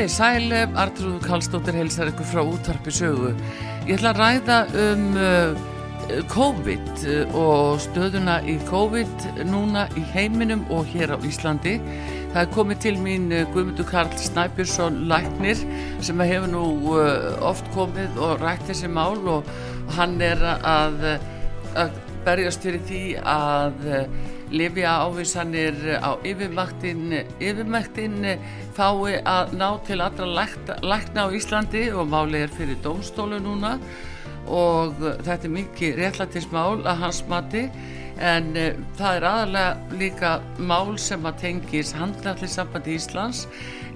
Komið þið sæl, Artrúð Kallstóttir heilsar ykkur frá útvarpi sögu. Ég ætla að ræða um uh, COVID uh, og stöðuna í COVID núna í heiminum og hér á Íslandi. Það er komið til mín uh, Guðmundur Karl Snæbjörnsson Læknir sem hefur nú oft komið og rætt þessi mál og hann er að, að berjast fyrir því að lifja ávísanir á yfirmaktin fái að ná til allra lækna á Íslandi og máli er fyrir dómstólu núna. Og þetta er mikið réttlættismál að hans mati en uh, það er aðalega líka mál sem að tengis handlættisambandi Íslands.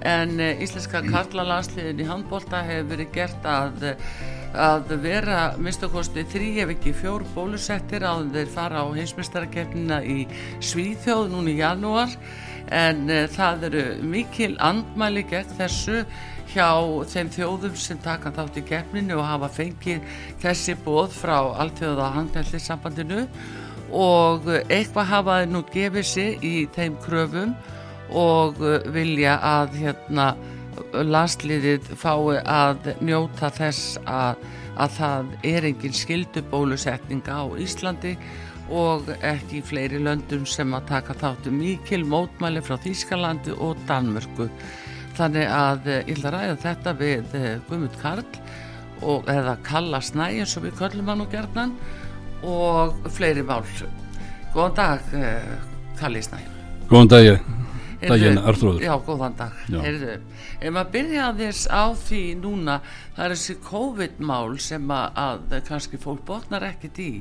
En uh, Íslenska karlalansliðin í handbólta hefur verið gert að að vera minnstakosti þrý ef ekki fjór bólusettir á þeir fara á heimsmyndstarakefnina í Svíþjóð núna í janúar. En uh, það eru mikil andmæli gegn þessu hjá þeim þjóðum sem taka þátt í keppninu og hafa fengið þessi bóð frá alltjóða handlættisambandinu og eitthvað hafaði nú gefið sig í þeim kröfum og vilja að hérna landsliðið fái að njóta þess að, að það er engin skildubólusetning á Íslandi og ekki fleiri löndum sem að taka þáttu mikil mótmæli frá Þýskalandi og Danmörku. Þannig að ég vil ræða þetta við Guðmund Karl og, eða Kalla Snæ eins og við köllum hann og gerðnan og fleiri mál. Góðan dag Kalli Snæ. Góðan dag daginn Arþróður Já, góðan dag. Heyrðu, ef maður byrja aðeins á því núna það er þessi COVID-mál sem að, að kannski fólk botnar ekkit í.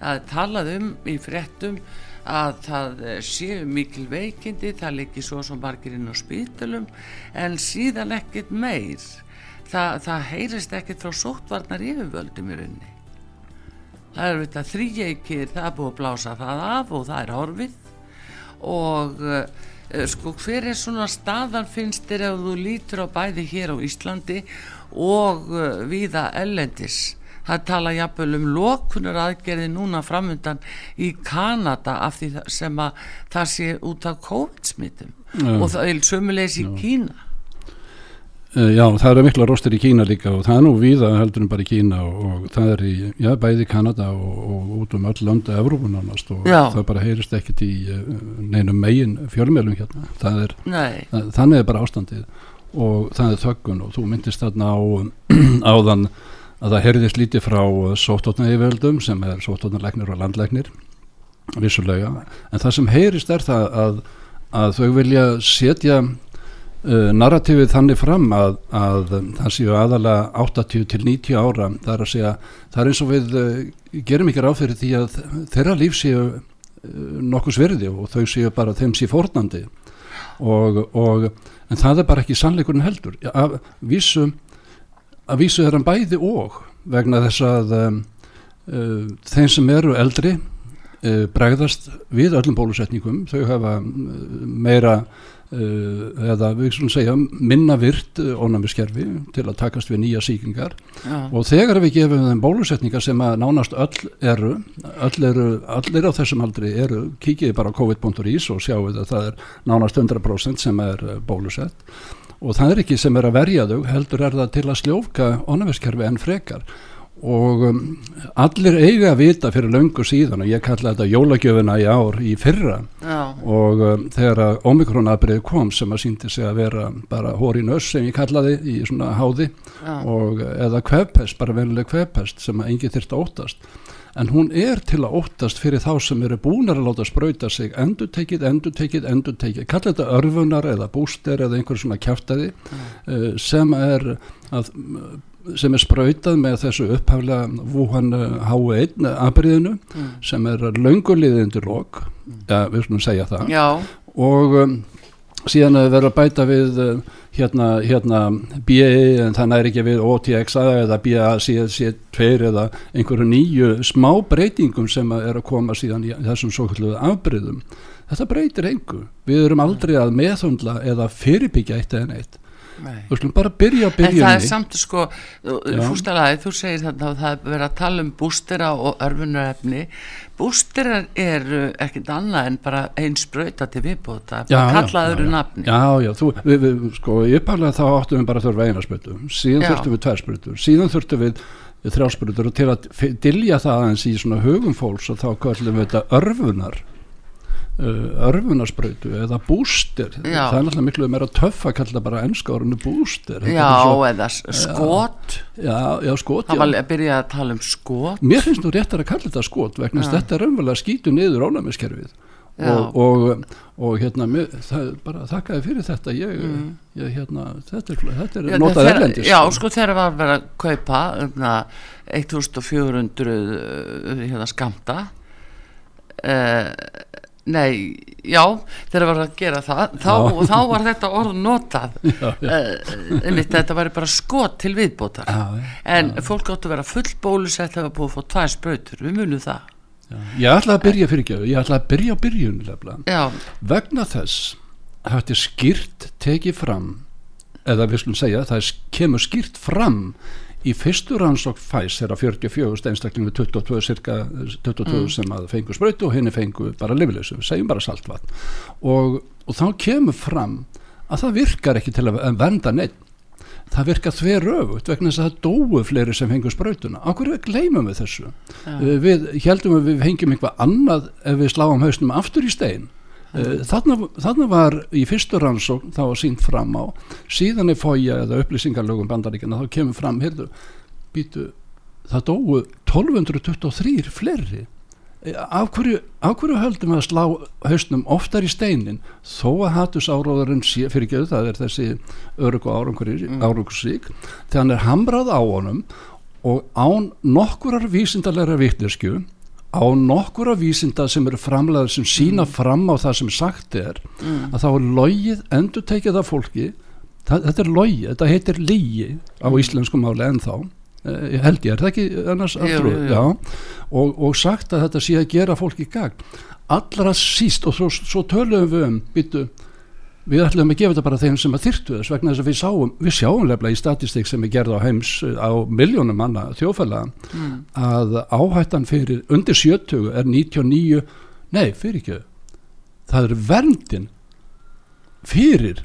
Að talað um í frettum að það séu mikil veikindi það leikir svo sem margir inn á spítalum en síðan ekkit meir. Það, það heyrist ekkit frá sóttvarnar yfirvöldum í raunni það er þetta þrýjeikir það er búið að blása það af og það er horfið. Og sko hver er svona staðan finnst þér ef þú lítur á bæði hér á Íslandi og uh, viða ellendis það tala jafnvel um lokunar aðgerði núna framundan í Kanada af því sem að það sé út af COVID-smittum ja. og það er sömulegis í. Kína Já, það eru mikla rostir í Kína líka og það er nú viða heldur en bara í Kína og, og það er í, já, bæði Kanada og, og út um öll landa Evrópun nánast og já. það bara heyrist ekkert í neinum megin fjölmjölum hérna. Það er, það, þannig er bara ástandið og það er þöggun og þú myndist þarna á áðan að það heyrðist lítið frá sóttótnaðivöldum sem er sóttótnarleiknir og landleiknir vissulega, en það sem heyrist er það að, að þau vilja setja Uh, narratífið þannig fram að, að það séu aðalega 80 til 90 ára það er að segja, það er eins og við uh, gerum ekki ráð fyrir því að þeirra líf séu uh, nokkuð sverði og þau séu bara þeim séu fornandi og, og en það er bara ekki sannleikurinn heldur. Að vísu að vísu hann bæði og vegna þess að um, þeim sem eru eldri bregðast við öllum bólusetningum. Þau hafa meira eða við skulum segja minna virt ónæmiskerfi til að takast við nýja síkingar ja. og þegar við gefum þeim bólusetningar sem að nánast öll eru öll eru, allir á þessum aldri eru, kíkið bara á covid.is og sjáu að það er nánast 100% sem er uh, bólusett. Og það er ekki sem er að verja þau heldur er það til að sljófka ónæmiskerfi en frekar og um, allir eiga að vita fyrir löngu síðan og ég kalla þetta jólagjöfuna í ár í fyrra Já. og um, þegar omikronabrið kom sem að síndi sig að vera bara hóri nöss sem ég kallaði í svona háði Já. og eða kvefpest, bara venileg kvefpest sem að engi þurft að óttast en hún er til að óttast fyrir þá sem eru búinar að láta spröyta sig endur tekið, endur tekið, endur tekið kalla þetta örfunar eða búster eða einhver svona kjáftæði mm. uh, sem er að sem er spröytað með þessu upphaflega Wuhan H1 aðbyrðinu mm. sem er launguliðindur lok, mm. ja, við skulum segja það Já. og um, síðan að vera að bæta við uh, hérna, hérna BA en það næri ekki við OTXA eða BAC2 eða einhverju nýju smá breytingum sem að er að koma síðan í þessum svo kalluðu afbyrðum þetta breytir einhver, við erum aldrei að meðhundla eða fyrirbyggja eitt eða neitt við slum bara byrja á byrjunni en það er samt sko, fústalaði þú segir þetta að það er verið að tala um bústera og örfunarefni bústerar er ekkert annað en bara einn spröyta til viðbóta kallaður um nafni já, já, þú, við, við, sko, uppalega þá áttum við bara að þurfa eina spröytu síðan þurftum við tvær spröytur síðan þurftum við þrjáspröytur og til að dilja það eins í svona hugum fólks og þá kallum við þetta örfunar örfunarspröytu eða bústir. Það er náttúrulega miklu meira töff að kalla bara ennska orðinu bústir. Já, svo, eða skot. Já, já, skot það var að byrja að tala um skot. Mér finnst nú réttar að kalla þetta skot vegna ja. þetta er raunverulega skýtu niður ánæmiskerfið og, og, og hérna það bara þakkaði fyrir þetta. Ég, mm. ég hérna þetta er, þetta er notað erlendis já, sko. þegar það var að vera að kaupa um, 1400 uh, hérna skamta uh, Nei, já, þegar það var að gera það þá, þá var þetta orð notað. Já, já. Uh, einmitt, þetta var bara skot til viðbótar. Já, en fólk átt að vera full bólusett það búið að fá tvær spröytur, við munum það. Ég ætla að byrja fyrir ekki ég ætla að byrja á byrjun vegna þess er skýrt tekið fram eða við skulum segja það kemur skýrt fram í fyrstu rannsók fæs er að 44 einstaklingu 22, cirka 22 mm. sem að fengu spröytu og henni fengu bara lifileysu, segjum bara saltvatn. Og, og þá kemur fram að það virkar ekki til að venda neitt það virkar þver öfugt vegna þess að það dóu fleiri sem fengur spröytuna okkur við gleymum við þessu? Ja. við heldum að við fengjum eitthvað annað ef við sláum hausnum aftur í stein Eh, þarna var í fyrstu rannsókn þá að sínt fram á síðan er fója eða upplýsingarlögum bandaríkjana þá kemur fram, heyrðu býtu, það dóu 1223 fleiri eh, af hverju, af hverju höldum við að slá hausnum oftar í steinin þó að hatus áróðurinn fyrir ekki það er þessi örug og árangursík mm. þegar hann er hamrað á honum og án nokkurar vísindarleira vittneskju á nokkura vísinda sem eru framlegaður sem sína mm. fram á það sem sagt er mm. að þá er logið endur tekið af fólki það, þetta er logið, þetta heitir lígi á mm. íslensku máli ennþá eh, held ég, er það ekki annars aftrúð og, og sagt að þetta sé að gera fólki gang allra síst og svo, svo töluðum við um byttu við ætlum að gefa þetta bara þeim sem að þyrtu þess vegna þess að við sáum, við sjáum lefla í statistik sem er gerð á heims á miljónum manna þjófæla mm. að áhættan fyrir undir 70 er 99 nei, fyrir ekki. Það er verndin fyrir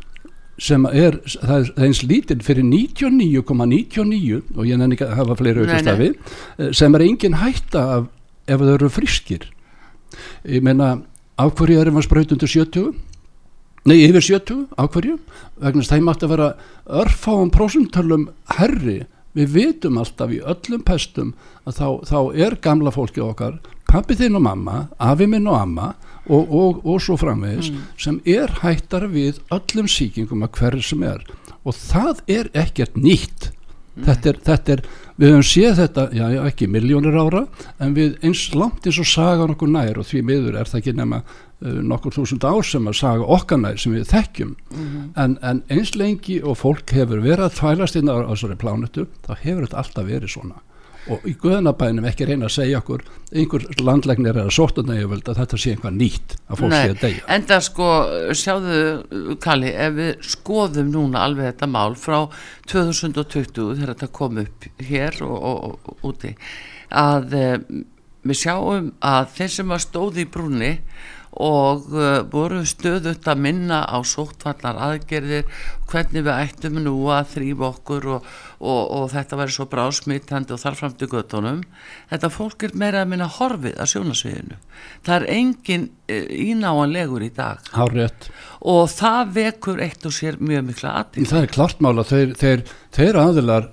sem er, það er eins lítinn fyrir 99,99 ,99, og ég nenni ekki að hafa fleiri auðvistafi eh, sem er engin hætta af ef þau eru friskir ég menna, af hverju erum við spröyt undir 70 Nei, yfir 70, á hverju? Vegna þess að það mátti að vera örfáum prósuntalum herri. Við vitum alltaf í öllum pestum að þá, þá er gamla fólki okkar, pappi þinn og mamma, afi minn og amma og, og, og svo framvegis mm. sem er hættar við öllum síkingum að hverju sem er. Og það er ekkert nýtt. Þetta er, þetta er, við höfum séð þetta, já, já ekki miljónir ára, en við eins langt eins og saga nokkur nær og því miður er það ekki nema nokkur þúsund ár sem að saga okkar nær sem við þekkjum, mm -hmm. en, en eins lengi og fólk hefur verið að þvælast inn á þessari plánutu, þá hefur þetta alltaf verið svona. Og í guðanabænum ekki reyna að segja okkur einhver landlegnir er að nægjavöld að þetta sé einhvað nýtt að fólk sé að deyja. en það sko, sjáðu Kalli, ef við skoðum núna alveg þetta mál frá 2020 þegar þetta kom upp hér og, og, og úti að e, við sjáum að þeir sem að stóði í brúni og uh, voru stöðut að minna á sóttvallar aðgerðir hvernig við ættum nú að þrýfa okkur og, og, og þetta væri svo brásmittandi og þarfram til göttunum þetta fólk er meira að minna horfið að sjónasviðinu það er engin uh, ínáanlegur í dag. Hárið. og það vekur eitt og sér mjög mikla aðtíð það er klart mála þeir, þeir, þeir aðilar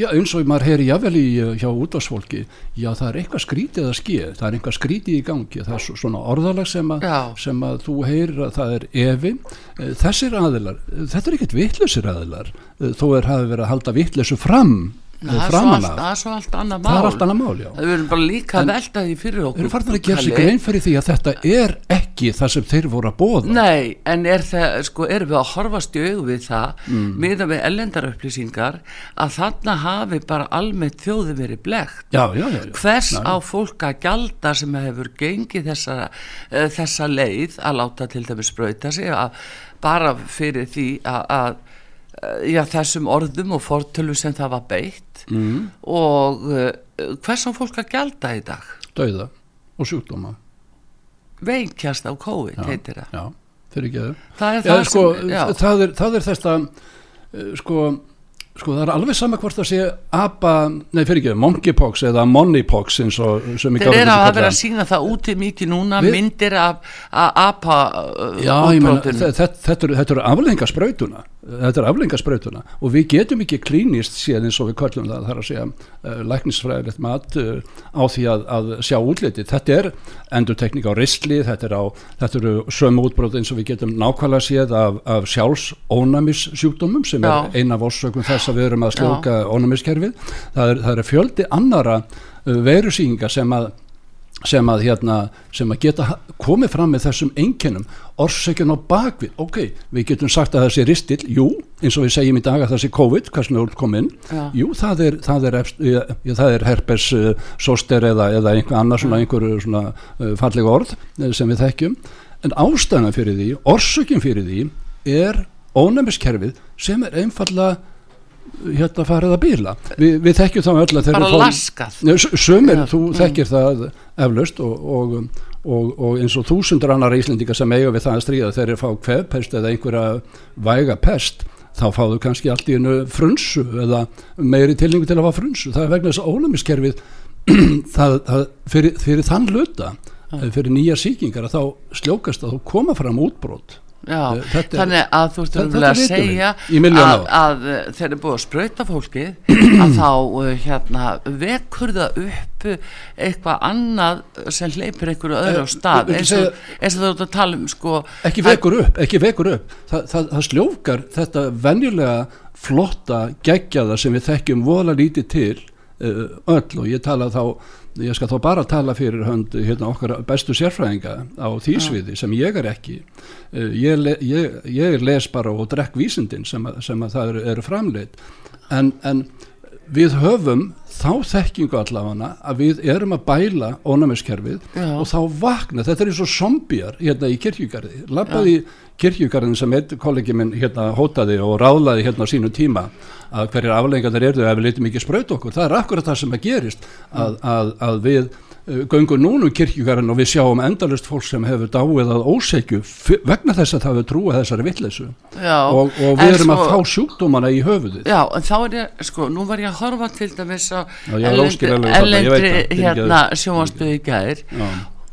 Já, eins og maður heyri jável í uh, hjá útvarsfólki, já það er eitthvað skrítið að ske, það er eitthvað skrítið í gangi, það er svona orðalag sem að, sem að þú heyrir að það er evi. Uh, þessir aðilar, þetta er ekkert vittlusir aðilar, þó er hafi verið að halda vittlusu fram það er svo allt annað mál það er allt annað mál, já. Við erum bara líka að velta því fyrir okkur við erum farin að gera sig grein fyrir því að þetta er ekki það sem þeir voru að bóða nei, en er það, sko, erum við að horfast í auð við það, mm. miða við ellendarupplýsingar, að þarna hafi bara almennt þjóði verið blegt já, já, já, hvers á fólk að gjalda sem hefur gengið þessa, uh, þessa leið að láta til dæmis spröyta sig að bara fyrir því að, að já, þessum orðum og fortölu sem það var beitt. Mm. og uh, hvers á fólk að gælda í dag? Dauða og sjúkdóma. Veikjast á COVID, já, heitir það. Já, fyrir ekki að það er, það, sko, sem, það er, það er þetta uh, sko sko það er alveg sama hvort það sé apa, nei fyrir ekki, monkeypox eða moneypox eins og sem ég þessu kalla. Þeir eru að vera að sína það úti mikið núna, Við, myndir af apa Já, ég menna, þetta, þetta eru er aflengasprautuna þetta er aflengasprautuna og við getum ekki klínist séð eins og við köllum það þar að segja uh, læknisfræðilegt mat uh, á því að, að sjá útliti þetta er endur tekník á ristli þetta, á, þetta eru sömu útbróð eins og við getum nákvæmlega séð af, af sjálfs ónæmis sjúkdómum sem Já. er eina af orsökum þess að við erum að sljóka ónumiskerfið það er, það er fjöldi annara uh, verusýningar sem að sem að, hérna, sem að geta komið fram með þessum einkennum orsökjun á bakvið, ok, við getum sagt að það sé ristill, jú, eins og við segjum í dag að það sé COVID, hvað sem er komið inn. Ja. jú, það er, það er, ja, það er herpes, uh, soster eða, eða einhver annar svona, einhver svona uh, fallega orð uh, sem við þekkjum. En ástæðan fyrir því, orsökjun fyrir því er ónæmiskerfið sem er einfalla hérna farið að bíla. Vi, við þekkjum þá öll að bara laskað. Sömur, þú mm. þekkir það eflaust og, og, og, og eins og þúsundur annar íslendingar sem eiga við það að stríða þeir fá kvefpest eða einhverja væga pest þá fáðu kannski allt í hennu frunsu eða meiri tilningu til að fá frunsu. Það er vegna þess að ólumiskerfið það, það, fyrir, fyrir þann luta fyrir nýja síkingar að þá sljókast að þú koma fram útbrót Já, eh, þetta, þannig að þú ert að segja að, að þeir eru búið að spröyta fólki að þá uh, hérna, vekur það upp eitthvað annað sem leipir einhverju öðru á eh, stað eins og, þú ert að tala um sko, ekki vekur upp, ekki vekur upp. Þa, það, það sljókar þetta venjulega flotta gegjaða sem við þekkjum vola lítið til öll og ég tala þá ég skal þá bara tala fyrir hönd hérna, okkar bestu sérfræðinga á þýsviði sem ég er ekki. Eh, ég, le, ég, ég les bara og drekk vísindin sem, að, sem að það eru, eru framleitt en, en við höfum þá þekkingu allavega að við erum að bæla ónæmiskerfið og þá vakna, þetta er eins og zombjar hérna í kirkjugarði, lappaði kirkjugarðin sem kollegi minn hérna hótaði og ráðlaði hérna á sínu tíma að hverjar afleggingar eru ef við litum ekki spröyt okkur, það er akkurat það sem að gerist að, að, að við uh, göngum núnum kirkjugarðin og við sjáum endalust fólk sem hefur dáið að ósegju vegna þess að það hefur trúið þessari vittleysu og, og við erum sko, að fá sjúkdómana í höfuðið. Já, en þá er ég, sko, nú var ég að horfa til dæmis á ellendri hérna sjóansbyði gæðir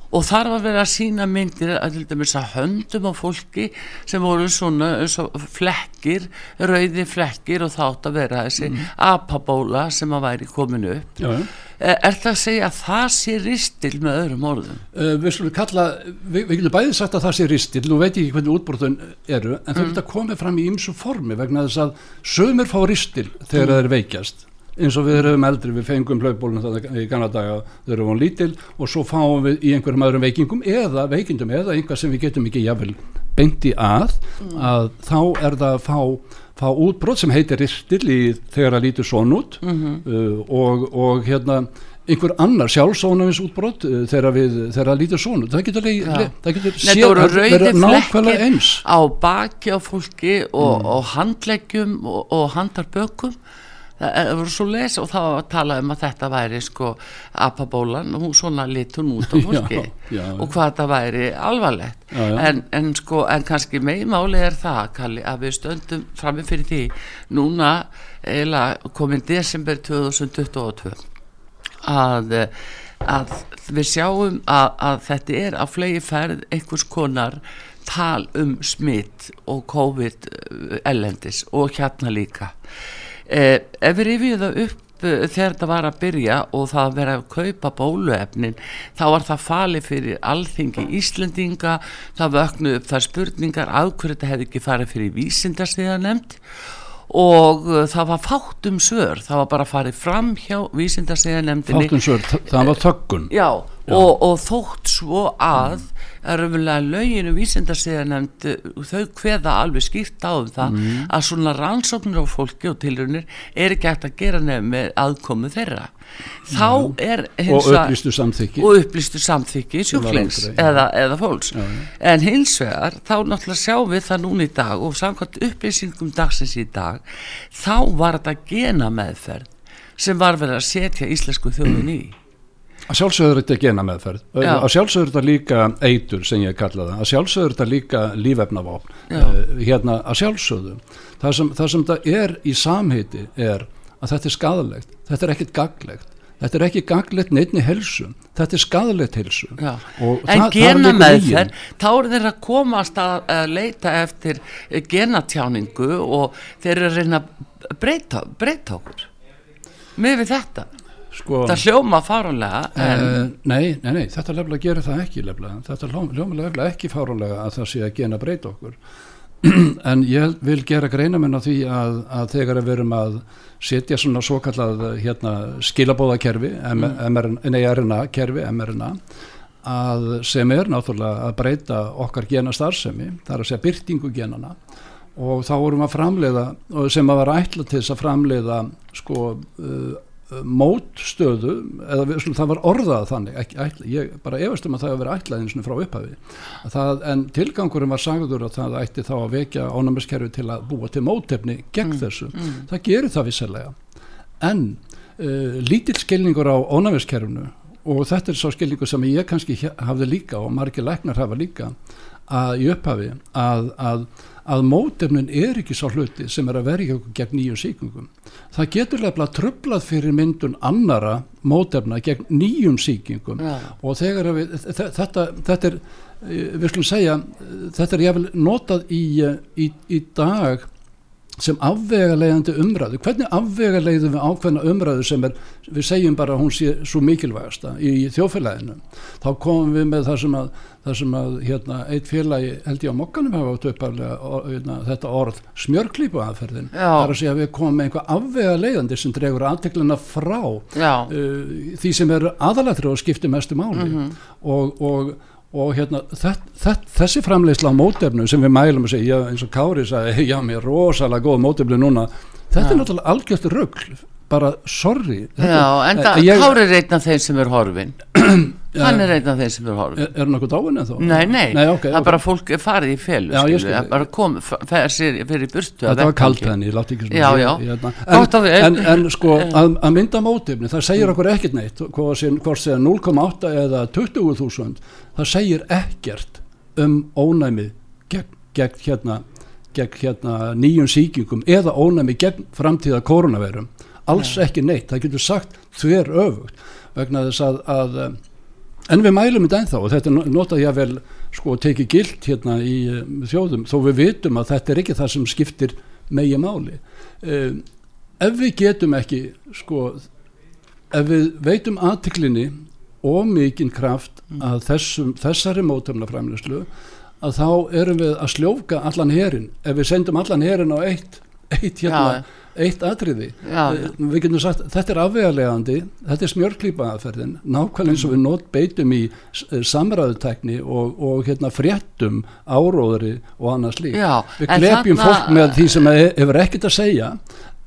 og þar var verið að sína myndir að til dæmis að höndum á fólki sem voru svona flekkir, rauði flekkir og þátt að vera þessi mm. apabóla sem að væri komin upp. Já. Eh, er það að segja að það sé ristil með öðrum orðum? Uh, við skulum kalla, við, við getum bæðið sagt að það sé ristil, nú veit ekki hvernig útbróðun eru, en mm. það geta komið fram í ymsu formi vegna þess að sögumir fá ristil þegar mm. það er veikjast eins og við erum eldri, við fengum hlaupbólun í ganna daga, þau eru von lítil og svo fáum við í einhverjum öðrum veikingum eða veikindum eða einhvað sem við getum ekki jáfnvel beinti að mm. að þá er það að fá, fá útbrot sem heitir ristil í þegar það lítur svon út mm -hmm. uh, og, og hérna einhver annar sjálfsónumins útbrot uh, þegar það lítur svon út það getur, ja. það getur séð að vera nákvæmlega eins á baki á fólki og, mm. og handleggjum og, og handarbökum það voru svo les og þá talaði um að þetta væri sko apabólan og hún svona lit hún út á fólki já, já, og hvað það væri alvarlegt. Já, en, en sko en kannski meðmáli er það Kalli, að við stöndum framið fyrir því núna eiginlega komin desember 2022 að, að við sjáum að, að þetta er að flegi ferð einhvers konar tal um smitt og COVID ellendis og hérna líka eh, ef við rifjum það upp eh, þegar þetta var að byrja og það verið að kaupa bóluefnin þá var það fali fyrir alþingi Íslendinga það vöknu upp þar spurningar af hverju þetta hefði ekki farið fyrir vísindarstíða nefnd og uh, það var fátt um svör það var bara farið fram hjá vísindarstíða nefndinni fátt um svör, það var þöggun já, já. Og, og þótt svo að mm að raunverulega löginu vísindarsiðanemnd þau hveða alveg skýrt á um það mm. að svona rannsóknir á fólki og tilrunir er ekki hægt að gera nefn með aðkomu þeirra. Þá er og upplýstu samþykki og upplýstu samþykki sjúklings eða, eða fólks. Já, já. en hins vegar þá náttúrulega sjáum við það núna í dag og samkvæmt upplýsingum dagsins í dag þá var þetta gena meðferð sem var verið að setja íslensku þjóðun í að sjálfsögur þetta gena meðferð. Já. að sjálfsögur þetta líka eitur sem ég kalla það. Að sjálfsögur þetta líka lífefnavopn. Uh, hérna að sjálfsögðu. Það sem, það sem þetta er í samheiti er að þetta er skadalegt þetta er ekkit gaglegt þetta er ekki gaglegt neittni helsu þetta er skadalegt helsu en það, gena meðferð þá er þeir að komast að, að leita eftir genatjáningu og þeir eru að reyna að breyta, breyta okkur. Með við þetta Sko, það hljóma fárunlega en... uh, nei, nei, nei, þetta lefnilega gerir það ekki lefnilega. þetta hljóma lefnilega ekki fárunlega að það sé að gena breyta okkur en ég vil gera greina menn á því að, að þegar við verum að setja svona svo kallað hérna, skilabóðakerfi mm. RNA kerfi mRNA að sem er náttúrulega að breyta okkar gena starfsemi, það er að segja byrtingu genana og þá vorum að framleiða sem að vera ætla til þess að framleiða sko uh, mótstöðu eða það var orðað þannig ekki, ætla, ég bara efast um að það hefur verið ætlaðins frá upphafi. Það, en tilgangurinn var sagður að það ætti þá að vekja ánæmiskerfi til að búa til móttefni gegn mm, þessu, mm. það gerir það visselega en uh, lítill skilningur á ánæmiskerfinu og þetta er svo skilningur sem ég kannski hafði líka og margir læknar hafa líka að í upphafi að, að að mótefnin er ekki svo hluti sem er að verja okkur gegn nýjum síkingum. Það getur lefnilega tröflað fyrir myndun annara mótefna gegn nýjum síkingum ja. og þegar við, þetta, þetta er, eh, við skulum segja, þetta er jáfnvel notað í, eh, í, í dag sem afvegalegandi umræðu. Hvernig afvegalegðum við ákveðna umræðu sem er, við segjum bara að hún sé svo mikilvægasta í þjófélaginu þá komum við með það sem að, það sem að hérna, eitt félagi held ég á mokkanum hafa átt upparlega hérna, þetta orð smjörklípu aðferðin þar að segja að við komum með einhver afvegalegandi sem dregur aðtegluna frá uh, því sem er aðalatri og skiptir mestu máli. Mm -hmm. og, og og hérna þett, þett, þessi framleysla á mótefnu sem við mælum að segja eins og Kári sagði, já mér er rosalega góð mótefnu núna, þetta ja. er náttúrulega algjört röggl, bara sorry. Þetta, Já, en það, Kári er einn af þeim sem er horfin hann er einn af þeir sem eru horfið er, er hann okkur dáin eða þá? Nei, nei, nei okay, það er okay. bara fólk er farið í fél það bara kom, fer sér fyrir burstu þetta var kalt henni, ég láti ekki svona já, já. Hérna. En, en, en sko að, að mynda mótifni, það segir okkur ekkert neitt hvort segja 0,8 eða 20.000, það segir ekkert um ónæmi gegn, gegn hérna gegn hérna nýjum síkingum eða ónæmi gegn framtíða koronavirum alls ekki neitt, það getur sagt þver öfugt vegna þess að, að en við mælum þetta ennþá og þetta nota ég að vel sko teki gilt hérna í um, þjóðum þó við vitum að þetta er ekki það sem skiptir megi máli. Um, ef við getum ekki sko ef við veitum aðtiklinni og mikinn kraft mm. að þessum, þessari mótumnafræmlislu að þá erum við að sljóka allan herin ef við sendum allan herin á eitt, eitt hérna Já eitt atriði. Já. Eh, við getum sagt þetta er afvegarlegandi þetta er smjörklýpaðaferðin nákvæmlega eins og við nót beitum í eh, samræðutekni og, og hérna fréttum áróðri og annars lík Já, við glepjum þarna... fólk með því sem hefur ekkert að segja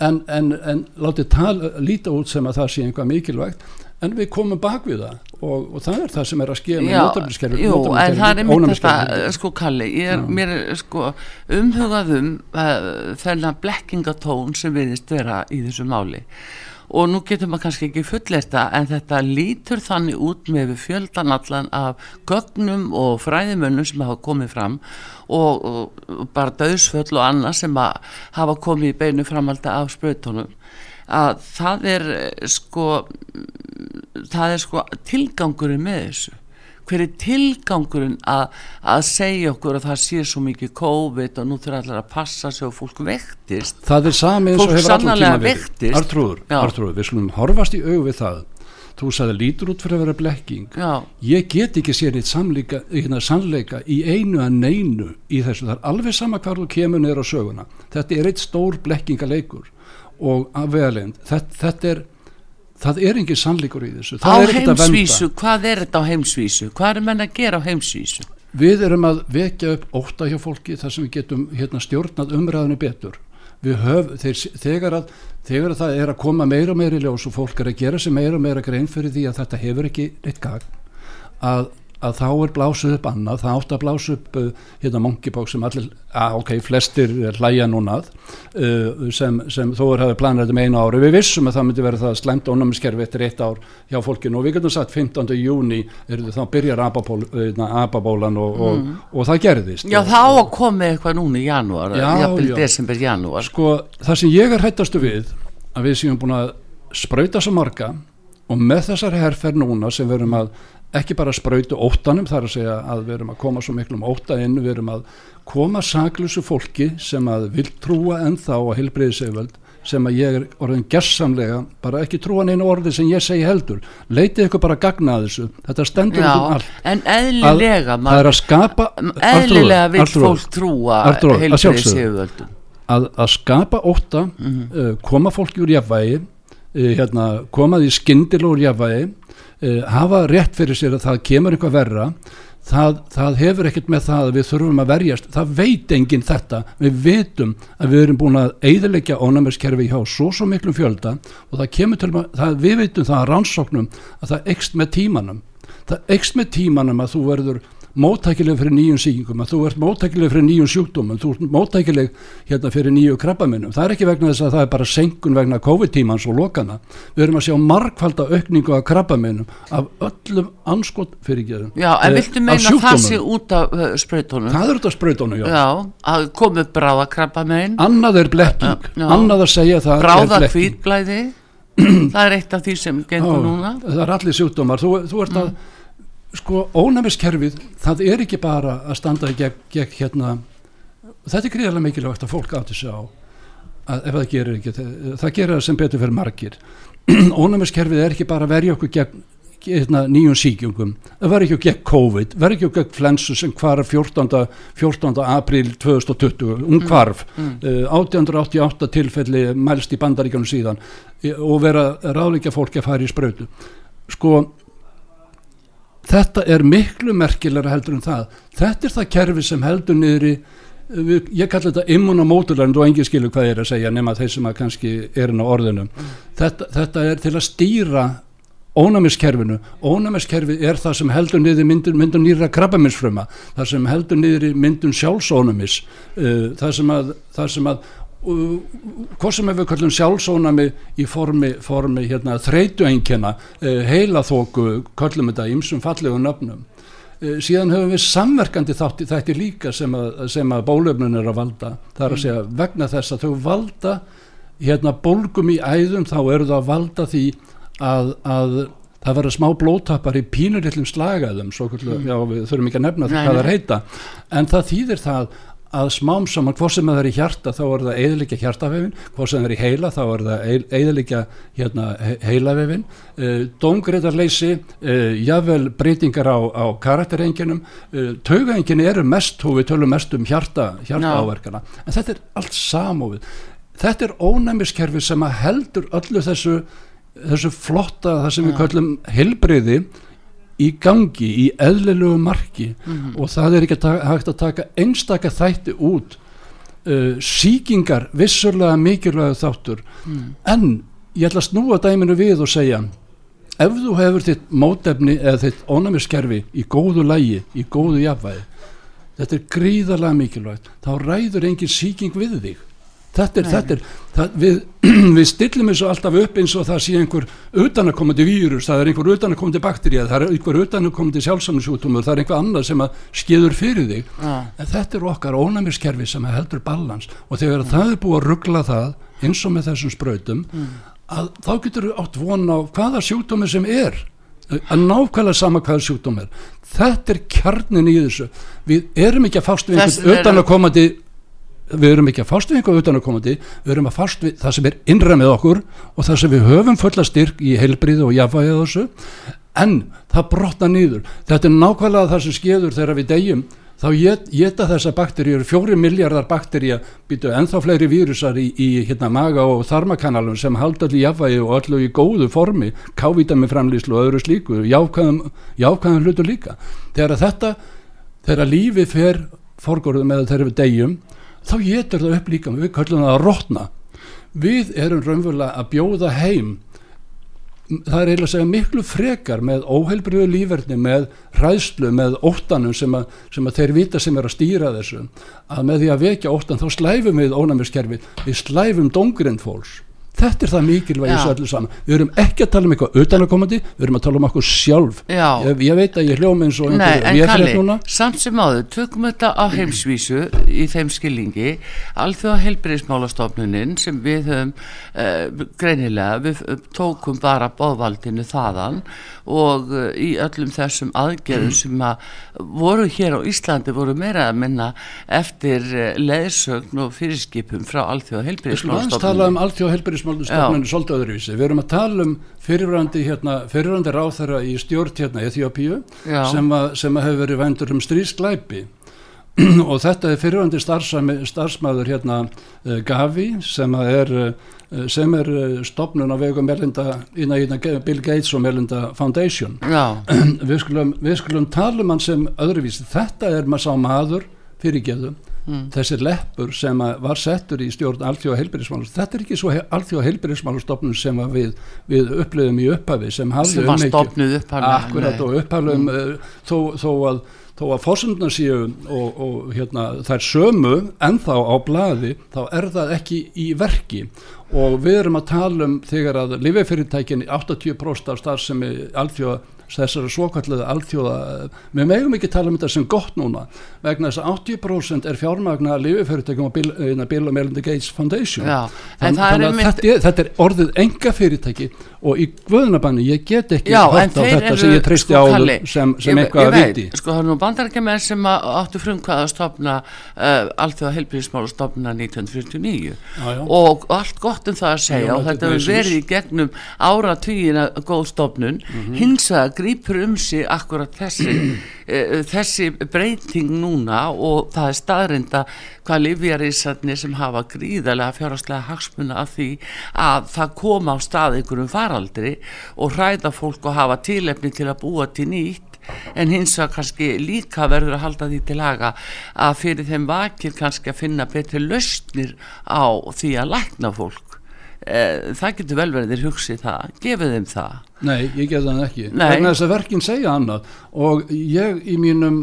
en, en, en látið líta út sem að það sé einhvað mikilvægt en við komum bak við það og, og það er það sem er að skilja með notabliskerfi Jú, en það er mitt þetta, sko Kalli. Ég er, mér er sko umhugaðum uh, þennan blekkingatón sem viðist vera í þessu máli. Og nú getur maður kannski ekki fullesta en þetta lítur þannig út með fjöldanallan af gögnum og fræðimönnum sem hafa komið fram og, og bara döðsföll og annað sem hafa komið í beinu framalda af spröytónum að það er sko það er sko tilgangurinn með þessu. Hver er tilgangurinn að segja okkur að það sé svo mikið COVID og nú þurfa allir að passa sig og fólk vektist það er sami eins og hefur allir tíma verið. Artrúður, Artrúður, við slumum horfast í aug við það. Þú sagði lítur út fyrir að vera blekking. Já. ég get ekki sér eitt samleika, hérna, sannleika í einu að neinu í þessu, það er alveg sama hvar þú kemur niður á söguna, þetta er eitt stór blekkingaleikur og afvegalind, þetta, þetta er það er engin sannleikur í þessu. Það á heimsvísu, hvað er þetta á heimsvísu? Hvað er menn að gera á heimsvísu? Við erum að vekja upp óta hjá fólki þar sem við getum hérna, stjórnað umræðinu betur. Höf, þeir, þegar, að, þegar að það er að koma meira og meira í ljós og fólk er að gera sig meira og meira grein fyrir því að þetta hefur ekki eitt gagn að að þá er blásuð upp annað, það átt að blásu upp uh, hérna monkeypox sem allir, að, ok, flestir hlæja núnað uh, sem, sem þó er hafið þetta með einu ári, við vissum að það myndi verið það slemt ónumiskerfi eftir eitt ár hjá fólkinu og við getum sagt 15. júni þá byrjar hérna, ababólan og, og, mm. og, og það gerðist. Já, þá komið eitthvað núni í janúar, jafnvel desember janúar. Sko, það sem ég er hættastu við að við séum búin að spröyta svo marga og með þessar herrferð núna sem verum að ekki bara spröytu óttanum þar að segja að við erum að koma svo miklu um ótta inn, við erum að koma saklusu fólki sem að vil trúa ennþá á heilbreyðisegvöld sem að ég er orðin gerðsamlega bara ekki trúan einu orði sem ég segi heldur. Leitið ykkur bara að gagna að þessu. Þetta stendur Já, um allt. en eðlilega að, er að skapa eðlilega vil fólk trúa heilbreyðisegvöld að, að skapa ótta mm -hmm. uh, koma fólki úr jafnvægi uh, hérna, koma því skindil úr jafnvægi uh, hafa rétt fyrir sér að það kemur eitthvað verra. Það, það hefur ekkert með það að við þurfum að verjast. Það veit enginn þetta. Við veitum að við erum búin að eiðilegja ónæmiskerfi hjá svo svo miklum fjölda og það kemur til að við veitum það að rannsóknum að það ekst með tímanum. Það ekst með tímanum að þú verður móttækileg fyrir nýjum síkingum að þú ert móttækileg fyrir nýjum sjúkdómum þú ert móttækileg hérna fyrir nýju krabbaminnum það er ekki vegna þess að það er bara senkun vegna COVID-tímans og lokana við erum að sjá markvalda aukningu af krabbaminnum af öllum anskot fyrirgeðum Já, en eh, viltu meina að það sé út af uh, spröytónum? Það er út af spröytónum, já. Já, að komu bráða krabbaminn Annað er blekking, annað að segja það Bráða hvítblæði það er eitt af því sem gengur núna. Það er allir sjúkdómar, þú, þú ert að mm sko ónæmiskerfið það er ekki bara að standa gegn, gegn hérna þetta er gríðarlega mikilvægt að fólk átti sig á að ef það gerir ekki það, gerir það sem betur fyrir margir ónæmiskerfið er ekki bara að verja okkur gegn hérna, nýjum síkjungum það verður ekki gegn COVID, verður ekki gegn flensu sem hvarf 14. 14. april 2020, um hvarf mm. mm. uh, 1888 tilfelli mælst í bandaríkanum síðan og vera ráðleika fólki að fara í sprödu sko þetta er miklu merkilega heldur en það þetta er það kerfi sem heldur niður í ég kallar þetta immunamóturlænd og engin skilur hvað ég er að segja nema þeir sem að kannski er inn á orðinu mm. þetta, þetta er til að stýra ónæmiskerfinu, ónæmiskerfi er það sem heldur niður myndun, myndun nýra krabbaminsfröma, það sem heldur niður myndun sjálfsónumis uh, það sem að, það sem að hvað sem við kallum sjálfsónami í formi, formi hérna, þreytuengina eh, heila þóku kallum þetta ímsum fallegu nöfnum. Eh, síðan höfum við samverkandi þátti þetta líka sem að, sem að bólöfnun er að valda. Það er að segja vegna þess að þau valda hérna bólgum í æðum þá eru það að valda því að, að það verður smá blótappar í pínurillum slagaðum svo kallu, mm. já við þurfum ekki að nefna það hvað það heita. En það þýðir það að smám saman, hvort sem það er í hjarta þá er það eðlikja hjartavefin hvort sem það er í heila þá er það eðlikja hérna, heilavefin uh, eh, dóngreitarleysi uh, jável breytingar á, á karakterenginum uh, taugaengin eru mest og við tölum mest um hjarta hjartaáverkana, no. en þetta er allt samofið þetta er ónæmiskerfi sem að heldur öllu þessu þessu flotta, það sem no. við kallum helbreyði í gangi, í eðlilegu marki mm -hmm. og það er ekki að hægt að taka einstaka þætti út uh, síkingar vissurlega mikilvægu þáttur mm. en ég ætla að snúa dæminu við og segja ef þú hefur þitt mótefni eða þitt ónæmiskerfi í góðu lægi, í góðu jafnvægi þetta er gríðarlega mikilvægt þá ræður engin síking við þig þetta er, þetta er það, við, við stillum þessu alltaf upp eins og það sé einhver utanakomandi vírus, það er einhver utanakomandi bakteríða, það er einhver utanakomandi sjálfsamlingsútumur, það er einhver annað sem að skeður fyrir þig, ja. en þetta er okkar ónæmiskerfi sem heldur balans og þegar ja. það er búið að ruggla það eins og með þessum spröytum, mm. að þá getur þú átt von á hvaða sjútumur sem er að nákvæmlega sama hvaða sjúkdóm er þetta er kjarnin í þessu við erum ekki að fást við einhvern utan að komandi við erum ekki að fást við einhvern utan að komandi við erum að fást við það sem er innra með okkur og það sem við höfum fulla styrk í heilbrið og jafnvægið þessu. En það brotna nýður þetta er nákvæmlega það sem skeður þegar við degjum þá geta þessa bakteríur, fjóri miljardar bakteríja býtu ennþá fleiri vírusar í, í hérna, maga og þarmakanalum sem halda allir jafnvægi og allir í góðu formi, kávítami framlýslu og öðru slíku, jákvæðum hlutur líka. Þegar þetta, þegar lífið fer forgóruðum eða þegar við degjum, þá getur það upp líka, við kallum það að rótna. Við erum raunverulega að bjóða heim. Það er eiginlega að segja miklu frekar með óheilbriðu lífverðni, með ræðslu, með óttanum sem að, sem að þeir vita sem er að stýra þessu. Að með því að vekja óttan þá slæfum við ónæmiskerfi, við slæfum dongrind fólks þetta er það mikilvæg þessu öllu saman. Við erum ekki að tala um eitthvað utanakomandi við erum að tala um okkur sjálf. Ég, ég veit að ég hljóma eins og Nei, en Kalli, samt sem áður, tökum þetta á heimsvísu í þeim skilningi. Alþjóða heilbreyðismálastofnunin sem við höfum uh, greinilega, við tókum bara bóðvaldinu þaðan og uh, í öllum þessum aðgerðum sem að voru hér á Íslandi voru meira að minna eftir uh, leðsögn og fyrirskipum frá alþjóða heilbreyðismálastofnunin félagsmálstofnun svolítið öðruvísi. Við erum að tala um fyrirvrandi hérna, ráþara í stjórn hérna Eþjópíu sem, sem hefur verið vendur um strísglæpi og þetta er fyrirvrandi starfsmæður hérna uh, Gavi sem er, uh, sem er uh, stopnun á vegum Melinda, inna, inna Bill Gates og Melinda Foundation. við, skulum, við skulum tala um hann sem öðruvísi. Þetta er maður sá maður fyrirgeðum mm. þessi leppur sem var settur í stjórn alþjóða heilbyrðismálur þetta er ekki svo alþjóða heilbyrðismálustofnun sem við, við upplöfum í upphafi sem hafði um ekki akkurat og upphafum mm. uh, þó, þó að þó að fórsönduna séu og, og hérna, þær sömu ennþá á bladi þá er það ekki í verki og við erum að tala um þegar að lifefyrirtækin 80% af starfsemi alþjóða þessari svokallega alþjóða við megum ekki tala um þetta sem gott núna vegna þess að 80% er fjármagna lififyrirtækjum á Bill, hérna, Bill og Melinda Gates Foundation. Já, Þann, þannig að mynd... þetta, þetta er orðið enga fyrirtæki og í guðunabannu ég get ekki Já, á þetta sem ég treysti sko, áður sem, sem ég, eitthvað að viti. Sko það er nú bandarækjumenn sem áttu frumkvæða að stopna uh, alþjóða helbriðismála stopna 1949 já, og allt gott um það að segja og þetta hefur verið í gegnum áratvíina góð stopnun -hmm. hins vegar grýpur um sig akkurat þessi, uh, þessi breyting núna og það er staðrinda hvað livjarísarnir sem hafa gríðarlega fjárhastlega hagsmuna af því að það koma á stað einhverjum faraldri og hræða fólk og hafa tílefni til að búa til nýtt en hins vegar kannski líka verður að halda því til laga að fyrir þeim vakir kannski að finna betri lausnir á því að lækna fólk Eh, það getur vel verið þér hugsið það. Gefið þeim það. Nei, ég gef það ekki. Vegna þess að verkinn segja annað. Og ég í mínum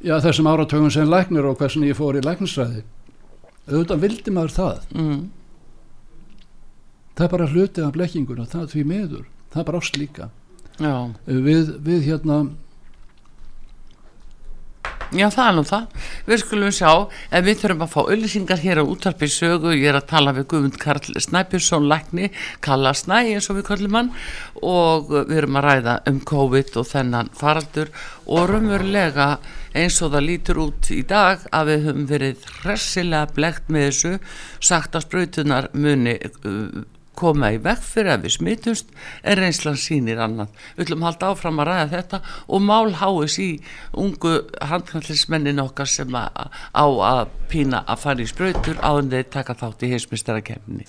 já, þessum áratögun sem læknir og hversin ég fór í læknisræði auðvitað vildi maður það. Mm. það er bara hlutið af blekkingur og það er því meður það er bara ást líka. Við, við hérna Já það er nú það, við skulum sjá en við þurfum að fá auðlýsingar hér á útarpið sögu, ég er að tala við Guðmund Karl Snæpjursson Lækni, Kalla Snæ eins og við kallum hann. Og við erum að ræða um COVID og þennan faraldur. Og raunverulega eins og það lítur út í dag að við höfum verið hressilega blegt með þessu, sagt að spröytunar muni uh, koma í vekk fyrir að við smittumst en reynslan sínir annað. Við ætlum að halda áfram að ræða þetta og mál háis í ungu handkvæmleismennin okkar sem á að pína að fara í spröytur áður þeir taka þátt í heimsmystara kemni.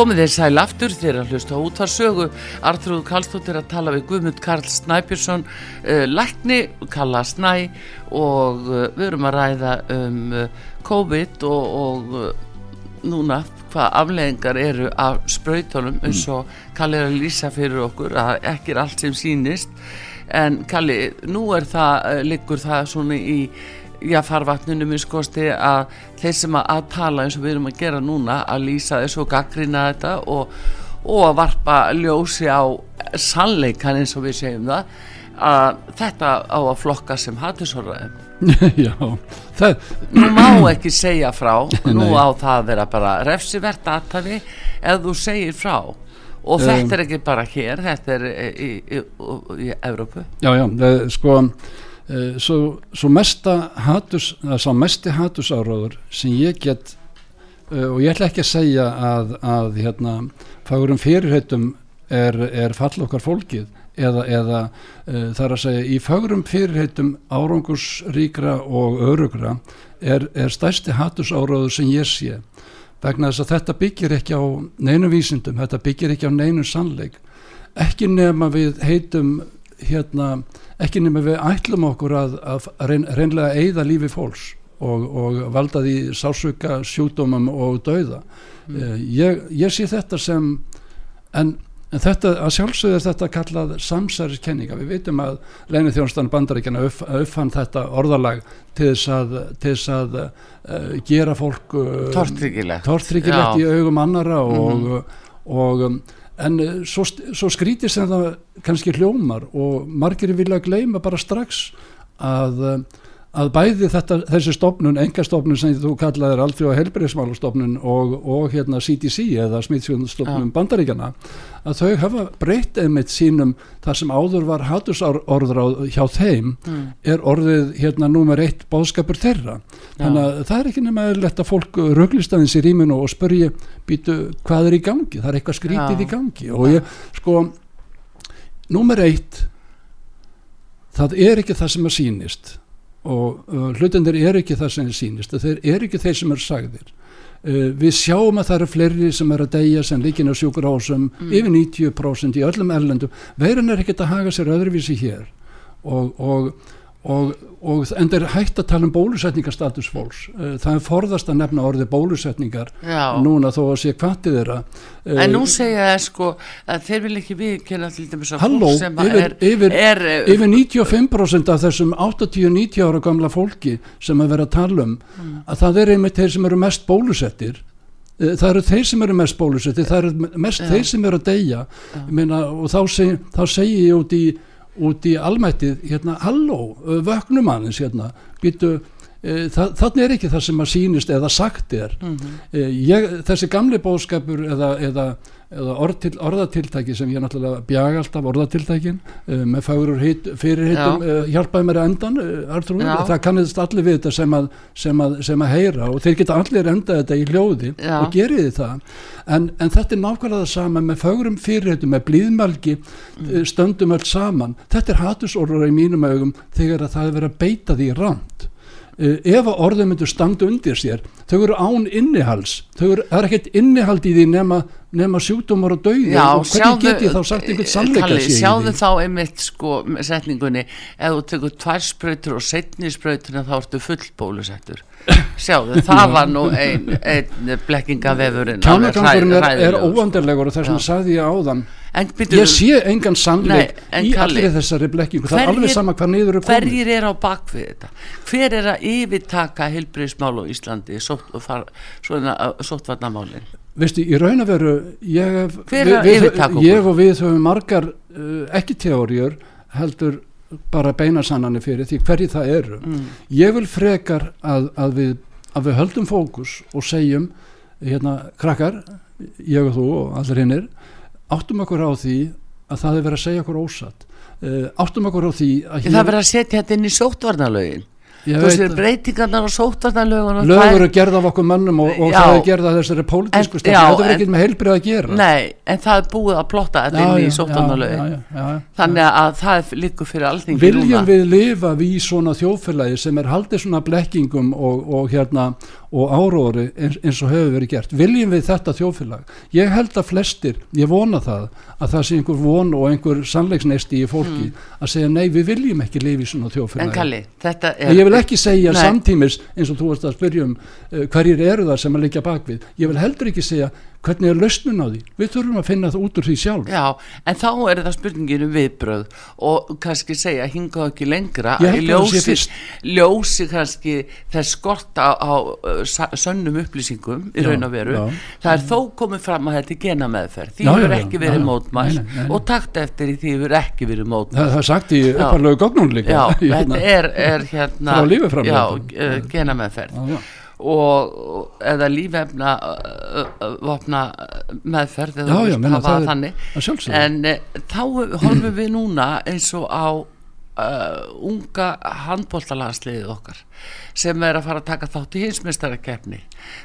Komið þeir sæl aftur þegar að hlusta á útvarsögu. Artrúð Kallstóttir að tala við Guðmund Karl Snæbjörnsson, uh, lækni, kalla Snæ og uh, við erum að ræða um uh, COVID og, og núna hvað afleðingar eru af spröytunum eins og Kalli er að lýsa fyrir okkur að ekki er allt sem sínist en Kalli, nú er það, liggur það svona í já, farvatnunum í skosti að þeir sem að tala eins og við erum að gera núna að lýsa þessu og gaggrina þetta og, og að varpa ljósi á sannleikan eins og við segjum það að þetta á að flokka sem hattusorðaðum Já, það Nú má ekki segja frá nú á það að vera bara refsivert aðtafi ef þú segir frá. Og þetta um, er ekki bara hér þetta er í, í, í, í Európu Já, já, sko Eh, svo, svo mesta hatus, það mesti hatusáraður sem ég get uh, og ég ætla ekki að segja að, að hérna, fagurum fyrirheitum er, er fall okkar fólkið eða, eða þar að segja í fagurum fyrirheitum árangursríkra og örugra er, er stærsti hatusáraður sem ég sé. Vegna þess að þetta byggir ekki á neinu vísindum, þetta byggir ekki á neinu sannleik. Ekki nefn að við heitum hérna ekki nema við ætlum okkur að, að reyn, reynlega eigða lífi fólks og, og valda því sásuka sjúkdómum og dauða mm. Eh, ég, ég sé þetta sem en, en þetta að sjálfsögðu er þetta kallað samsæriskenninga við veitum að leginni þjónustan bandaríkjana upp, uppfann þetta orðalag til þess að, til þess að uh, gera fólk uh, tortryggilegt í augum annara og, mm -hmm. og, og um, en eh, svo, svo skrítið sem það kannski hljómar og margir vilja gleyma bara strax að eh, að bæði þetta, þessi stofnun, engastofnun sem þú kallaðir allþjóða helbriðsmálustofnun og, og hérna CDC eða smittsjóðnstofnun ja. bandaríkjana að þau hafa breytt einmitt sínum þar sem áður var hatusórður hjá þeim mm. er orðið hérna númer eitt bóðskapur þeirra ja. þannig að það er ekki nema lett að fólk röglist aðeins í rýminu og spörji býtu hvað er í gangi, það er eitthvað skrítið ja. í gangi og ég sko númer eitt það er ekki það sem að sínist og uh, hlutendur er ekki það sem er sínist þeir er ekki þeir sem er sagðir. Uh, við sjáum að það eru fleiri sem er að deyja sem líkin á sjúkur ásum mm. yfir 90% í öllum erlendum. Veirinn er ekkert að haga sér öðruvísi hér. Og, og og, og en er hægt að tala um bólusetningarstatus fólks eh, það er forðast að nefna orði bólusetningar Já. núna þó að sé kvartið þeirra en eh, nú segja það sko að þeir vil ekki viðkjöna til dæmis að fólk sem yfir, er, yfir, er yfir 95% af þessum 80-90 ára gamla fólki sem að vera að tala um mm. að það er einmitt þeir sem eru mest bólusettir eh, það eru þeir sem eru mest bólusettir það eru mest Já. þeir sem eru að deyja meina, og þá, seg, þá segir ég út í út í almættið hérna, halló, vöknum aðeins hérna, býtu e, þannig er ekki það sem að sínist eða sagt er mm -hmm. e, ég, þessi gamli bóðskapur eða, eða eða orð orðatiltæki sem ég náttúrulega bjaga alltaf orðatiltækin uh, með fáur fyrirhitum uh, hjálpaði mér endan uh, Artrúð, það kannist allir við þetta sem að, sem, að, sem að heyra og þeir geta allir enda þetta í hljóði Já. og geriði það. En, en þetta er nákvæmlega það sama með fáurum fyrirhitum, með blíðmælgi mm. stöndum öll saman. Þetta er hatusorður í mínum augum þegar að það er verið að beita því ránt Eh, ef að orðum myndur standa undir sér þau eru án innihals þau eru, það er ekkert innihald í því nema, nema sjúkdómar og dauði. Og hvernig get ég þá sagt einhvern sannleika sér sjáðu þá einmitt sko setningunni. Ef þú tekur tvær spröytur og setni spröytur þá ertu full bólusettur sjáðu, það var nú einn ein blekkingavefurinn kjánagangurinn er, er óvandarlegur og þess vegna sagði ég áðan. Byrju, ég sé engan sannleik í allir þessari blekkingu. Það er alveg sama hvað niður er komið. hverjir er á bakvið þetta? Hver er að yfirtaka heilbreyðsmál á Íslandi sóttvarnamálin? Veistu, í raun að veru ég, yfirtaka okkur? ég og við höfum margar uh, ekki teóriur heldur bara beina sannanir fyrir því hverji það eru. Mm. ég vil frekar að, að, við, að við höldum fókus og segjum hérna krakkar ég og þú og allir hinnir áttum okkur á því að það er verið að segja okkur ósatt. Uh, áttum okkur á því að það verið að setja þetta inn í sóttvarnalögin. þú veist breytingarnar og sótvarnarlögun lögur eru gerð af okkur mannum og, og það er gerð af þessari pólitísku stefn þetta verður ekki með heilbrið að gera. Nei, en það er búið að plotta þetta inn í sótvarnarlögun þannig að það er líku fyrir allting viljum við lifa við svona þjóðfélagi sem er haldið svona blekkingum og, og hérna og áróri eins, eins og hefur verið gert? Viljum við þetta þjóðfélag? Ég held að flestir, ég vona það að það sé einhver von og einhver sannleiksneisti í fólki mm. að segja nei við viljum ekki lifi í svona þjóðfélagi vil ekki segja nei. samtímis eins og þú varst að spyrja um uh, hverjir eru það sem að leggja bakvið ég vil heldur ekki segja hvernig er lausnun á því? Við þurfum að finna það út úr því sjálf. Já, en þá er það spurninginu um viðbröð og kannski segja hinga ekki lengra að ljósi, ljósi kannski þess skorta á, sönnum upplýsingum í raun og veru. já, það er já. þó komið fram að þetta er gena meðferð því hefur ekki verið mótmæl og takt eftir því hefur ekki verið mótmæl Það er sagt í upparlegu gognun líka. Já, þetta er, er hérna gena meðferð og eða lífefna vopna meðferð já, já, það var þannig. en e, þá horfum við núna eins og á uh, unga handbóltalansliðið okkar sem er að fara að taka þátt í hinsmestarakefni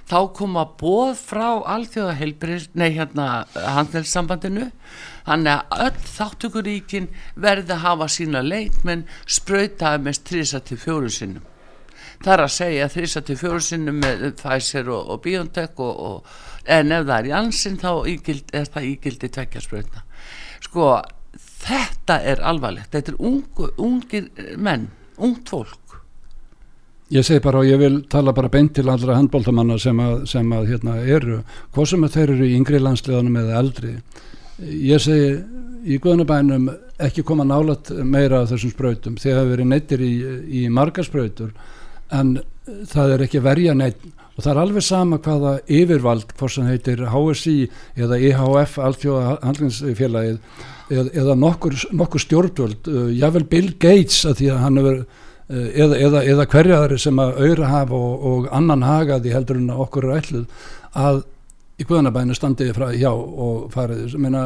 þá koma bóð frá alþjóða heilbrið, nei hérna handelssambandinu þannig að öll þáttukuríkin verði að hafa sína leikmenn spröytaði mest 3-4 sinnum það er að segja þrýsa til fjórusinnum með Pfizer og, og BioNTech og, og, en ef það er í ansinn þá ígild, er það ígildi tvekkjarspröðna sko þetta er alvarlegt, þetta er ungu, ungir menn, ungt fólk. Ég segi bara og ég vil tala bara beint til allra handbóltamanna sem að, sem að hérna eru, hvað sem að þeir eru í yngri landsliðanum eða eldri. Ég segi í guðnabænum ekki koma nálat meira af þessum spröytum, þeir hafa verið neittir í, í marga spröytur en það er ekki verja neitt og það er alveg sama hvaða yfirvald hvort sem heitir HSI eða IHF, e Alþjóða handlingsfélagið eða, nokkur, nokkur stjórnvöld, uh, jável Bill Gates að því að hann hefur uh, eða, eða, eða hverjaðari sem að auðra hafa og, og annan hagaði heldur en okkur er ætluð að í guðanabæðinu standiði frá hjá og farið. Meina,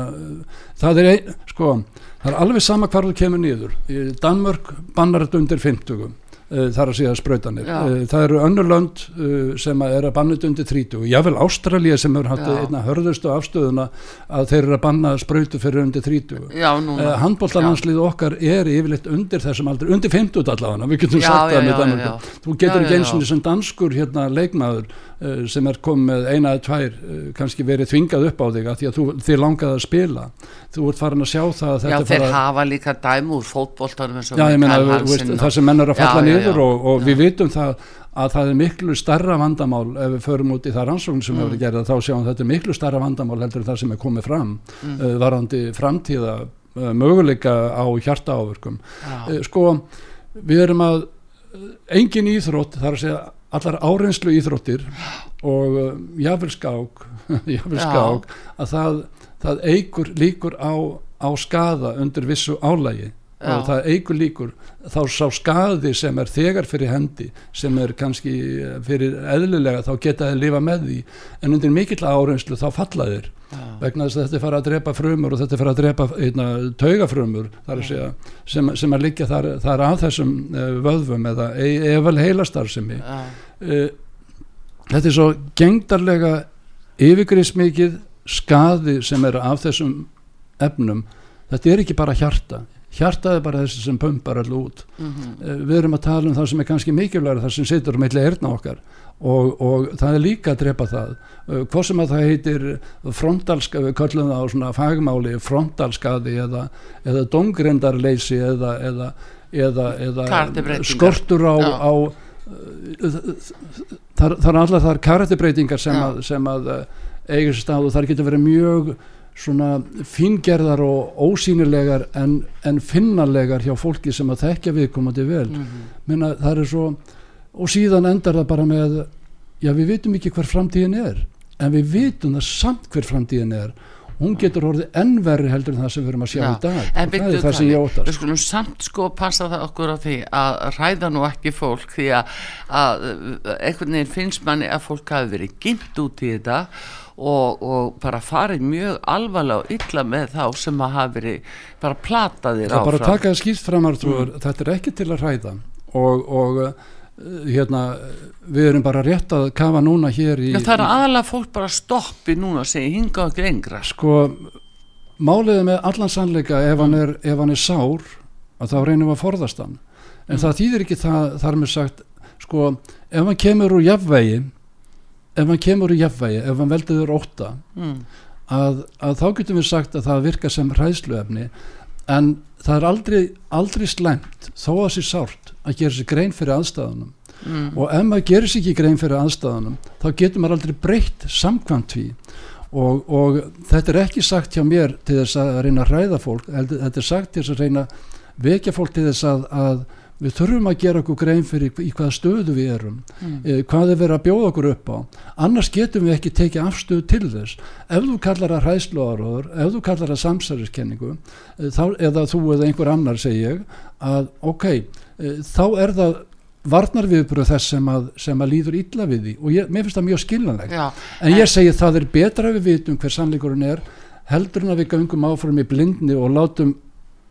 það er sko, það er alveg sama hvar þú kemur nýður Danmörk bannar þetta undir 50 Eh, þar að segja spröytanir eh, það eru önnurlönd eh, sem er að banna undir 30 jável Ástralja sem hefur hatt einna hörðustu afstöðuna að þeir eru að banna spröytu fyrir undir 30 handbóltalandslið okkar er yfirleitt undir þessum aldrei, undir 50 allavega við getum já, sagt það með þannig þú getur ekki eins og þessum danskur hérna leikmaður sem er komið eina eða tvær kannski verið þvingað upp á þig að því að þú, þið langaði að spila. Þú ert farin að sjá það Já þeir hafa líka dæm úr fótbóltanum það sem menn er að falla niður og, og við vitum það að það er miklu starra vandamál ef við förum út í það rannsókn sem mm. hefur gerð þá sjáum þetta er miklu starra vandamál heldur það sem er komið fram mm. uh, varandi framtíða uh, möguleika á hjarta áverkum uh, sko við erum að engin íþrótt þar að segja allar áreinslu íþróttir og jáfnvel skák jáfnvel skák að það, það eigur líkur á, á skada undir vissu álægi Já. og það eigur líkur. Þá sá skadi sem er þegar fyrir hendi sem er kannski fyrir eðlilega þá geta þið lifa með því. En undir mikill árenslu þá falla þér vegna þess að þetta fara að drepa frumur og þetta fara að drepa einna, taugafrumur segja, sem, sem að liggja þar, þar af þessum uh, vöðvum eða eða heilastar sem ég uh, þetta er svo gengdarlega yfirgriðsmikið skadi sem er af þessum efnum. Þetta er ekki bara hjarta hjartaði bara þessi sem pumpar allur út. Mm -hmm. við erum að tala um það sem er kannski mikilvægur það sem situr um eitthvað erna okkar. Og, og það er líka að drepa það. Eh, hvað sem að það heitir frontalska, við kallum það á svona fagmáli frontalskaði eða, eða dongrendarleysi eða, eða, eða skortur á, á þar, þar allar þar karatibreitingar sem sem að eigur sér stað og þar getur verið mjög svona fingerðar og ósýnilegar en, en finnarlegar hjá fólki sem að þekkja viðkomandi vel. Mm -hmm. Minna, það er svo og síðan endar það bara með já við vitum ekki hver framtíðin er en við vitum það samt hver framtíðin er. Hún getur orðið ennverri heldur en það sem við erum að sjá já, í dag. En það er það sem ég óttast. við skulum samt sko passa það okkur á því að ræða nú ekki fólk því að, að einhvern veginn finnst manni að fólk hafi verið gimt út í þetta og, og bara farið mjög alvarlega og illa með þá sem að hafa verið bara plataðir áfram. Það bara takaði skýrt fram mm. þetta er ekki til að hræða og, og hérna, við erum bara rétt að kafa núna hér í... Já, það er aðalega fólk bara stoppi núna og segja hinga ekki lengra. Sko, máliðið með allan sannleika ef hann er, ef hann er sár, að þá reynum við að forðast hann. En mm. það þýðir ekki það, þar með sagt, sko, ef hann kemur úr jafnvegi, ef hann kemur úr jafnvegi, ef hann veldiður óta, mm. að, að þá getum við sagt að það virka sem hræðsluefni, en það er aldrei, aldrei slæmt, þó að það sé sárt, að gera sér grein fyrir aðstæðunum mm. og ef maður gerir sér ekki grein fyrir aðstæðunum þá getur maður aldrei breytt samkvæmt því og, og þetta er ekki sagt hjá mér til þess að reyna að hræða fólk þetta er sagt til þess að reyna vekja fólk til þess að, að við þurfum að gera okkur grein fyrir í hvaða stöðu við erum mm. eh, hvað er verið að bjóða okkur upp á. Annars getum við ekki tekið afstöðu til þess. Ef þú kallar að hræðsluáraður ef þú kallar að samsæriskenningu eh, eða þú eða einhver annar segja að ok, Eh, þá er það varnar viðbröð þess sem að, sem að líður illa við því. Og ég, mér finnst það mjög skiljanlegt. Já, en ég segi það er betra við vitum hver sannleikurinn er heldur en að við gangum áfram í blindni og látum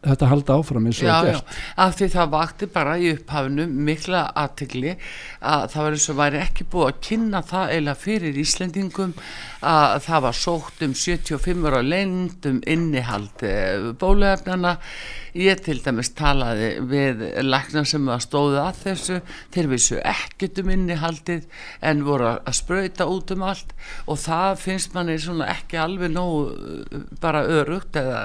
þetta halda áfram eins og það gert. Af því það vakti bara í upphafnu mikla aðtegli að það var eins og væri ekki búið að kynna það eila fyrir Íslendingum að það var sótt um 75 ára lengd um innihald bóluefnana ég til dæmis talaði við læknar sem að stóðu að þessu. Þeir vissu ekkert um innihaldið en voru að spröyta út um allt. Og það finnst manni ekki alveg nóg bara örugt eða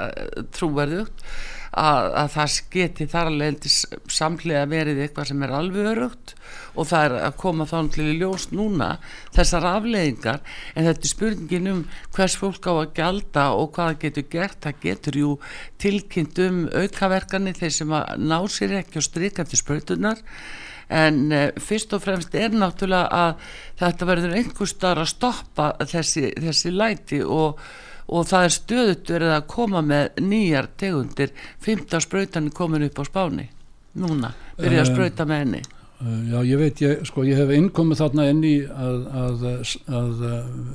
trúverðugt að, að það geti þar alveg samlega verið eitthvað sem er alveg örugt og það er að koma þá til í ljós núna þessar afleðingar en þetta er spurningin um hvers fólk á að gjalda og hvað getur gert. Það getur jú tilkynnt um aukaverkani þeir sem að ná sér ekki og stryka til spröytunar en uh, fyrst og fremst er náttúrulega að þetta verður einhver starf að stoppa þessi, þessi læti og og það er stöðut verið að koma með nýjar tegundir. 15 spröytan er komin upp á spáni núna, byrja að spröyta með henni Já, ég veit, ég, sko, ég hef innkomið þarna inn í að, að, að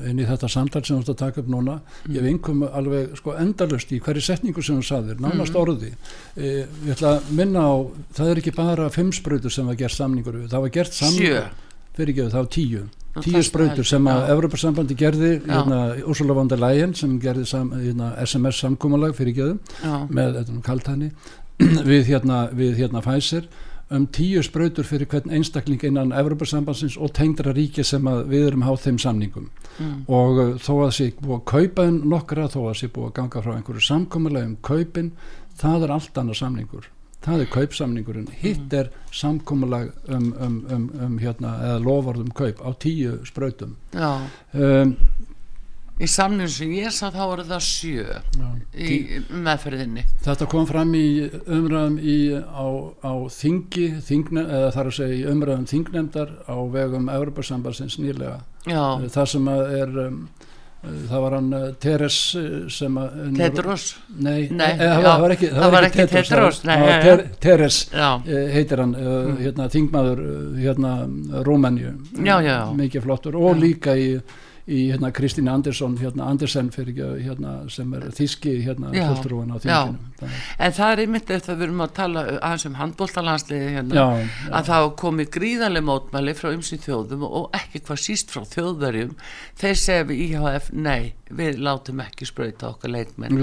inn í þetta samtal sem þú ætti að taka upp núna. Mm. ég hef innkomið alveg sko endalust í hverju setningu sem þú saðir, nánast mm. orði e, ég ætla að minna á það er ekki bara fimm spröytur sem var gert samningur það var gert samningur fyrir ekki, það var tíu. Tíu spröytur sem að Evropasambandi gerði hérna, Ursula von der Leyen sem gerði sam, hérna, SMS samkómalag fyrir geðum með kaltæni við hérna, við hérna Pfizer um tíu spröytur fyrir hvern einstakling innan Evropasambansins og tengdra ríki sem við erum háð þeim samningum. Mm. og uh, þó að sé búið að kaupa nokkra, þó að sé búið að ganga frá einhverju samkómalag um kaupin það er allt annað samningur. Það er kaupsamningurinn, hitt er samkómulag um, um, um, um hérna, eða lofarðum kaup á tíu spröytum um, í samningum sem ég sá þá er það sjö já, í meðferðinni. Þetta kom fram í umræðum í, á, á þingi þingne, eða þar að segja í umræðum þingnemdar á vegum Európa-sambansins nýlega. Já. það sem er um, það var hann uh, Teres sem að Tedros? Nei, nei e, það, var ekki, það, það var ekki Tedros, ter, Teres já. heitir hann mm. hérna, þingmaður hérna, Rómenju mikið flottur og líka í í hérna Kristín Andersson hérna Andersen fyrir hérna sem er þíski hérna fulltrúan á þinginu en það er einmitt eftir að við erum að tala aðeins um handbóltalansliði hérna já, já. að það komi gríðarlega mótmæli frá ymsið þjóðum og ekki hvað síst frá þjóðverjum. Þeir segja við IHF nei við látum ekki spröyta okkar leikmenn.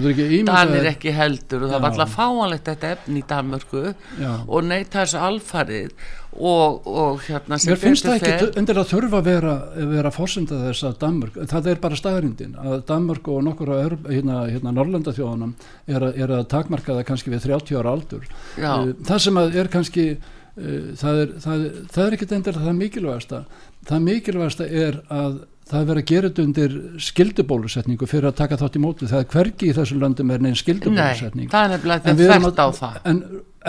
Danir ekki heldur og það var alltaf fáanlegt þetta efni í Danmörku og neyta þessu alfarið og, og hérna mér finnst það ekki undir að þurfa að vera, vera fórsenda þess að Danmörk það er bara staðrindin að Danmörk og nokkur hérna, hérna Norrlanda þjóðunum er, er að takmarka það kannski við 30 ára aldur. Já. Eh, það sem er kannski uh, það er, það, það er ekkit endur það mikilvægasta. Það mikilvægasta er að það er verið að gera þetta undir skildubólusetningu fyrir að taka þátt í móti það er hverki í þessu löndum er neins skildubólusetning Nei, það er nefnilega þetta fært á það. en,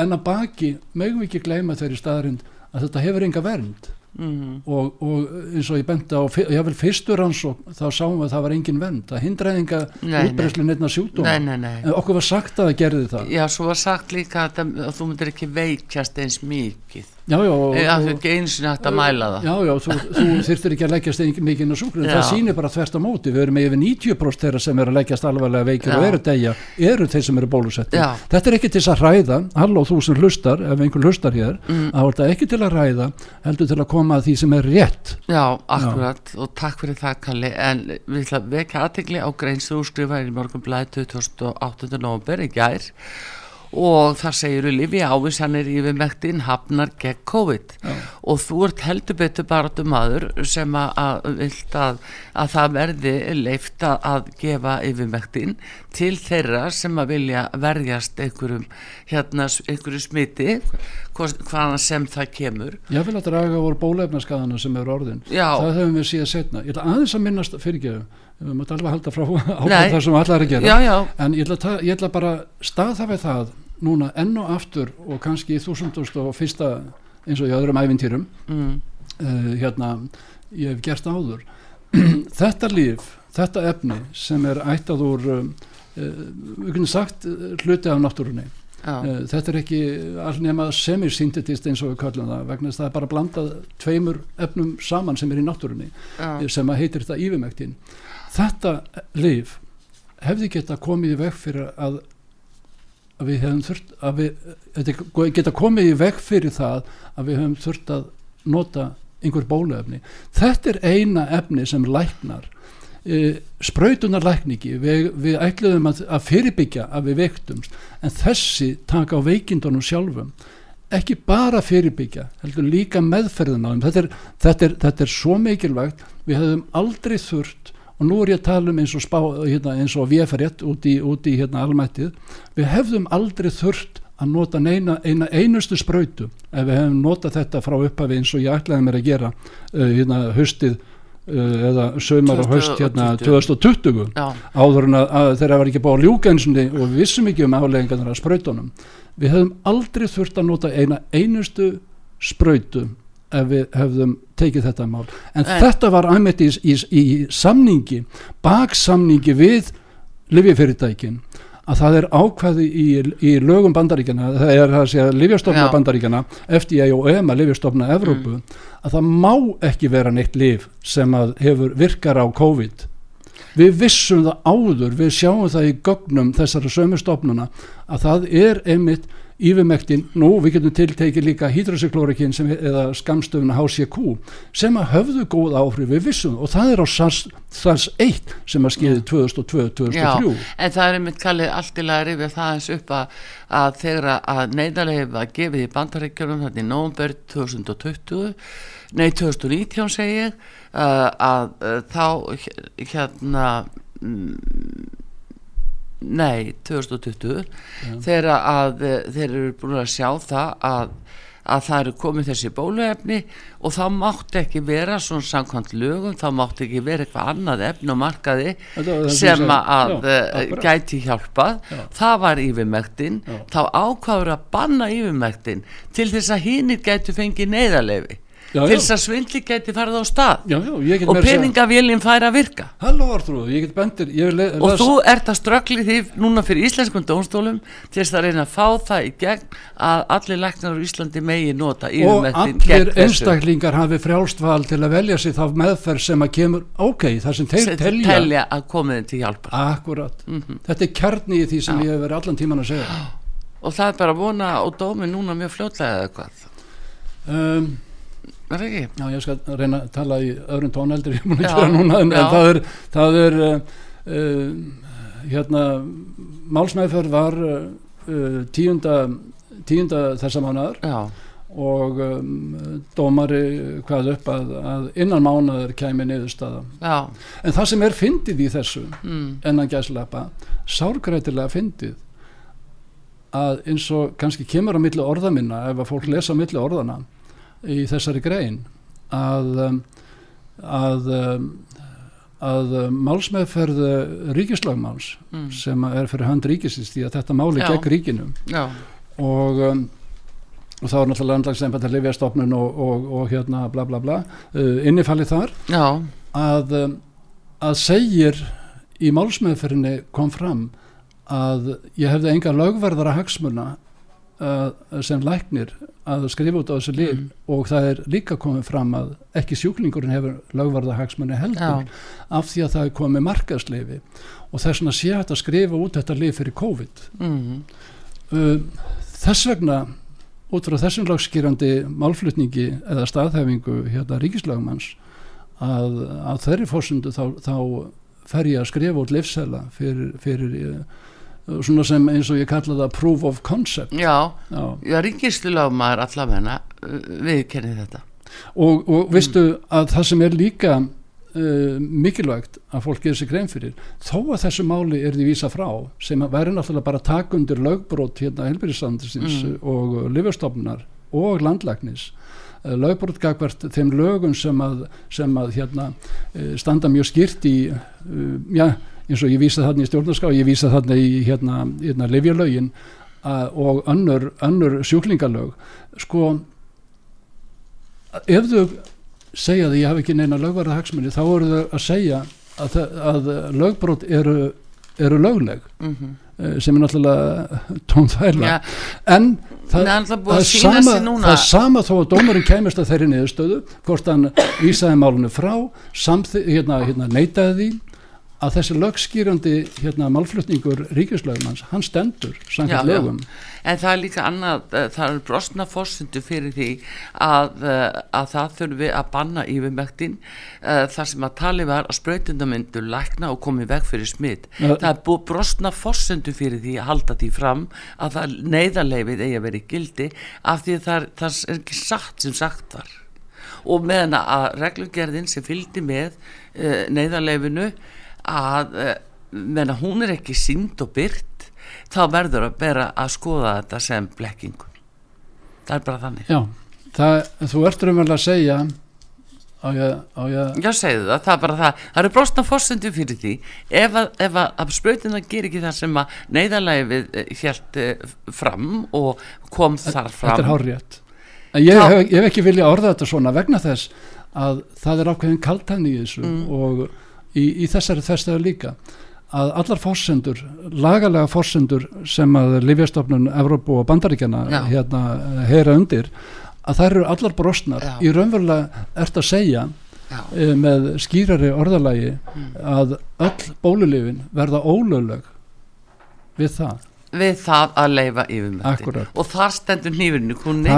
en að baki, mögum við ekki gleyma þeirri staðarind að þetta hefur enga vernd mm. og, og eins og ég benda á hafði fyrstur hans og þá sáum við að það var engin vernd. Það hindraði enga útbreyslu nefna sjúkdóm en okkur var sagt að það gerði það. Já, svo var sagt líka að, að þú myndir ekki veikjast eins mikið Já, já, það er ekki eins og nætt að mæla það. Já, já, þú, þú þurftir ekki að leggjast mikið inn á sjúkrun, það sýnir bara þvert á móti. Við erum með yfir 90% þeirra sem eru að leggjast alvarlega veikir já. og eru degja, eru þeir sem eru bólusetti, þetta er ekki til að ræða halló þú sem hlustar, ef einhvern hlustar hér, mm. að þetta er ekki til að ræða heldur til að koma að því sem er rétt. Já, akkurat, og takk fyrir það Kalli, en við ætlum að vekja aðtegli á greins þú skrifaði í morgun blæði 2008. november í gær og þar segir Livi ávísanir yfirmæktin hafnar gegn COVID Já. og þú ert heldur betur bara um aður sem að, að, að, að það verði leift að gefa yfirmæktin til þeirra sem að vilja verjast einhverjum hérna, einhverju smiti hvaðan sem það kemur Ég vil að draga voru bólefnaskadana sem eru orðin Já. það höfum við síðan setna ég ætla aðeins að minnast fyrirgeðu við mötum alveg að halda frá ákveð það sem allar er að gera. Já, já. en ég ætla, ég ætla bara staðhafið það núna enn og aftur og kannski í þúsundust og fyrsta eins og í öðrum ævintýrum. Mm. uh, hérna ég hef gert áður. Þetta líf, þetta efni sem er ættað úr uh, kunum sagt hluti af náttúrunni. Uh, þetta er ekki allnema semisyntetist eins og við kallum það vegna þess að það er bara blandað tveimur efnum saman sem er í náttúrunni sem að heitir þetta yfirmæktin þetta líf hefði geta komið í veg fyrir að, að við hefum þurft að við geta komið í veg fyrir það að við hefum þurft að nota einhver bóluefni. Þetta er eina efni sem læknar e, spröytunar lækningi við, við ætluðum að, að fyrirbyggja að við veiktumst en þessi taka á veikindunum sjálfum. Ekki bara fyrirbyggja heldur líka meðferðin á þeim. Þetta er, þetta er, þetta er svo mikilvægt. Við hefum aldrei þurft og nú er ég að tala um eins og, spá, hérna, eins og VF-rétt út í, út í hérna, almættið. Við hefðum aldrei þurft að nota neina, eina einustu spröytu ef við hefðum nota þetta frá upphafi eins og ég ætlaði mér að gera uh, hérna höstið uh, eða sömar og höst hérna 2020 Já. áður en að, þeirra var ekki bá ljúkensinni og við vissum ekki um afleggingarnar af spröytunum við hefðum aldrei þurft að nota eina einustu spröytu ef við hefðum tekið þetta mál en, en. þetta var aðmett í, í, í samningi baksamningi við livjafyrirtækin að það er ákvæði í, í lögum bandaríkjana það er að segja livjastofna bandaríkjana FDA og EMA livjastofna Evrópu mm. að það má ekki vera neitt liv sem að hefur virkar á COVID við vissum það áður við sjáum það í gögnum þessara sömustofnuna að það er einmitt yfirmektin, nú við getum tiltekið líka hydrosyklórikin eða skamstöfuna HCQ sem að höfðu góð áhrif við vissum og það er á SARS, SARS 1 sem að skeiði 2002-2003 En það er einmitt kallið allt í lagi rifið það eins upp að, að þegar að neyðarlega var gefið í bandaríkjörnum þetta í nógumberð 2020 nei 2019 segi ég að, að, að þá hérna mm, nei, 2020 ja. þegar að eh, þeir eru búin að sjá það að, að það eru komið þessi bóluefni og þá mátti ekki vera svona samkvæmt lögum, þá mátti ekki vera eitthvað annað efn og markaði sem að já, eh, gæti hjálpað, já. það var yfirmæktin, þá ákváður að banna yfirmæktin til þess að hínir gæti fengið neyðarlefi já, til þess að svindli geti farið á stað. Já, og peningavélinn færi að virka. Halló Artrúð, ég get bendir ég og þú ert að ströggli því núna fyrir íslenskum dónstólum til þess að reyna að fá það í gegn að allir læknar á Íslandi megi nota og allir einstaklingar hafi frjálstval til að velja sig þá meðferð sem að kemur ok, þar sem þeir telja, telja að komiðin til hjálpa Akkurat, mm -hmm. þetta er kjarni í því sem ég hef verið allan tíman að segja. Og það er bara að vona og dómi núna mjög fljótlega eða hvað um Er það ekki? Já, ég skal reyna að tala í öðrum tóneldur ég mun að gera núna en, en það er, það er uh, uh, hérna málsmeðferð var uh, tíunda, tíunda þessa mánuðar Já. og um, dómari hvað upp að, að innan mánuður kæmi niðurstaða Já. en það sem er fyndið í þessu mm. ennan gæslepa sárgrætilega fyndið að eins og kannski kemur á milli orða minna ef að fólk lesa á milli orðana í þessari grein að um, að um, að málsmeðferð ríkislagmáns mm. sem er fyrir hand ríkisins því að þetta máli Já. gegn ríkinu Já. og um, og þá er náttúrulega landlagsnefnd að lifja stofnun og, og, og hérna bla bla bla uh, innifalli þar að, um, að segir í málsmeðferðinni kom fram að ég hefði enga lögverðara hagsmuna uh, sem læknir að skrifa út á þessu lif mm. og það er líka komið fram að ekki sjúklingurinn hefur lögvarða hagsmanni heldur Já. af því að það er komið markaðslifi og þess vegna sé hægt að skrifa út þetta lif fyrir COVID mm. uh, þess vegna út frá þessum lagskýrandi málflutningi eða staðhæfingu hérna ríkislagmanns að, að þeirri fórsundu þá, þá fer ég að skrifa út livsela fyrir, fyrir svona sem eins og ég kalla það proof of concept Já, já, já ríkislagmaður allavegna viðkennið þetta og, og veistu mm. að það sem er líka uh, mikilvægt að fólk gerir sig grein fyrir þó að þessu máli er því vísa frá sem væri náttúrulega bara takk undir lögbrót hérna helbyrjastandisins mm. og lifjastofnar og landlæknis uh, lögbrótgagvert þeim lögum sem að, sem að hérna, uh, standa mjög skýrt í já eins og ég vísa þarna í stjórnarská ég vísa þarna í hérna, hérna lefjarlögin og önnur, önnur sjúklingalög sko ef þau segja að ég hafi ekki neina lögvarða hagsmunni þá eru þau að segja að, að lögbrót eru, eru lögleg mm -hmm. sem er náttúrulega tónþæla ja. en það, það, sama, það sama þó að dómarinn kemist að þeirri niðurstöðu hvort hann vísaði málunni frá samþi, hérna, hérna, neitaði því að þessi lögskýrandi hérna, málflutningur ríkislögumans, hann stendur samkvæmt lögum. En það er líka annað, eh, það er brostna fórsundu fyrir því að, eh, að það þurfi að banna yfirmæktin eh, þar sem að tali var að spröytundamyndu lækna og komi veg fyrir smitt. Það er búið brostna fórsundu fyrir því að halda því fram að það neyðarleifið eigi að vera í gildi af því það, það er ekki satt sem sagt var. Og meðan að reglugerðin sem fylgdi með neyðarleifinu að eh, menna, hún er ekki sínd og byrt þá verður að vera að skoða þetta sem blekkingu. Það er bara þannig. Já, það, þú ertur um að segja á ég, á ég... Já, segðu það, það er bara það. Það eru brostna fórsendu fyrir því. Ef að, ef að, spröytina ger ekki það sem að neyðalæfið helt eh, eh, fram og kom þar fram Þetta er hárjætt ég, ég hef ekki viljað orða þetta svona vegna þess að það er ákveðin kaltæðni í þessu mm. og í, í þessari þessari líka að allar fórsendur, lagalega fórsendur sem að Lífjastofnun Evrópu og Bandaríkjana hérna heyra undir, að það eru allar brostnar, Já. í raunverulega ert að segja e, með skýrari orðalagi mm. að öll bólulifin verða ólögleg við það við það að leifa yfirmöndi og þar stendur stendur nýfurinu kunni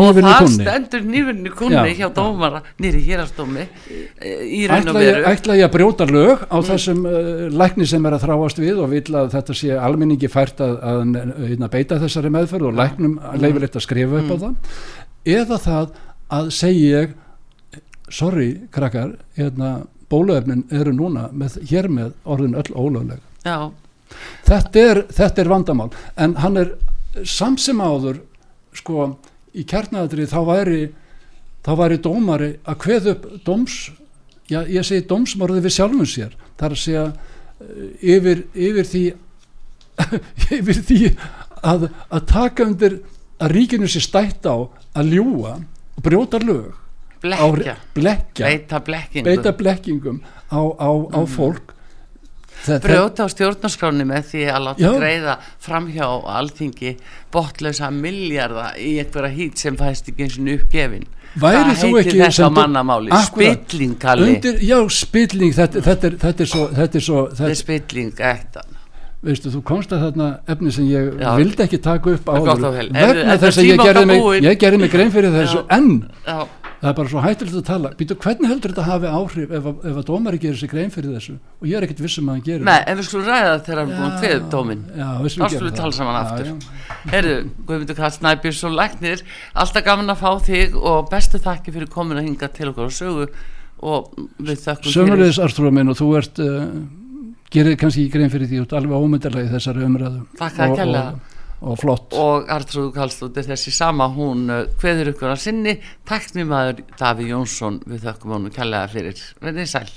og þar stendur nýfurinu kunni hjá dómara nýri hérastómi eh, í raun og veru. ætla ég að brjóta lög á mm. þessum uh, lækni sem er að þráast við og vil að þetta sé almenningi fært að, að, að, að beita þessari meðferð og læknum mm. leifilegt að skrifa upp mm. á það. Eða það að segja ég sorry krakkar hérna, bóluefnin eru núna með, hér með orðin öll ólögleg. Já þetta er, þetta er vandamál. En hann er samsum áður sko í kjarnadrið þá væri þá væri dómari að hveð upp dóms, já ég segi dómsmorði við sjálfum sér, þar að segja eh, yfir, yfir því yfir því að, að taka undir að ríkinu sé stætt á að ljúa og brjóta lög. Blekja, blekja beita blekkingum. Á, á, á mm. fólk brjóta á stjórnarskráni með því að láta Já. greiða framhjá alþingi botlösa milljarða í einhverja hít sem fæst ekki eins og uppgefin. Væri það heitir þetta á mannamáli. Spilling kalli. Undir, Já spilling. Þetta, þetta, er, þetta er svo þetta er, svo, þetta er spilling eftir Veistu, þú komst að þarna efni sem ég já. vildi ekki taka upp áður. vegna þess að ég gerði mig, ég gerði mig grein fyrir þessu já. en það er bara svo hættilegt að tala. Býtu, hvernig heldur þetta að hafi áhrif ef, ef að dómari gerir sig grein fyrir þessu? Og ég er ekkert vissum að hann gerir Nei, en við skulum ræða það þegar hann búin kveða dómin þá skulum við tala saman já, aftur. Herru, Guðmundur Karl Snæbjörns og Læknir alltaf gaman að fá þig og bestu þakki fyrir komin að hinga til okkur og sögu og við þakkum Sömurleis Artúra minn og þú ert uh, gerir kannski grein fyrir því út alveg ómyndarlega í þessari umræðu. Takk að kella og flott. Og Artrúð Kallstóttir þessi sama hún hveður ykkur að sinni. Takt mér maður Daví Jónsson við þökkum honum kærlega fyrir. Verðið sæl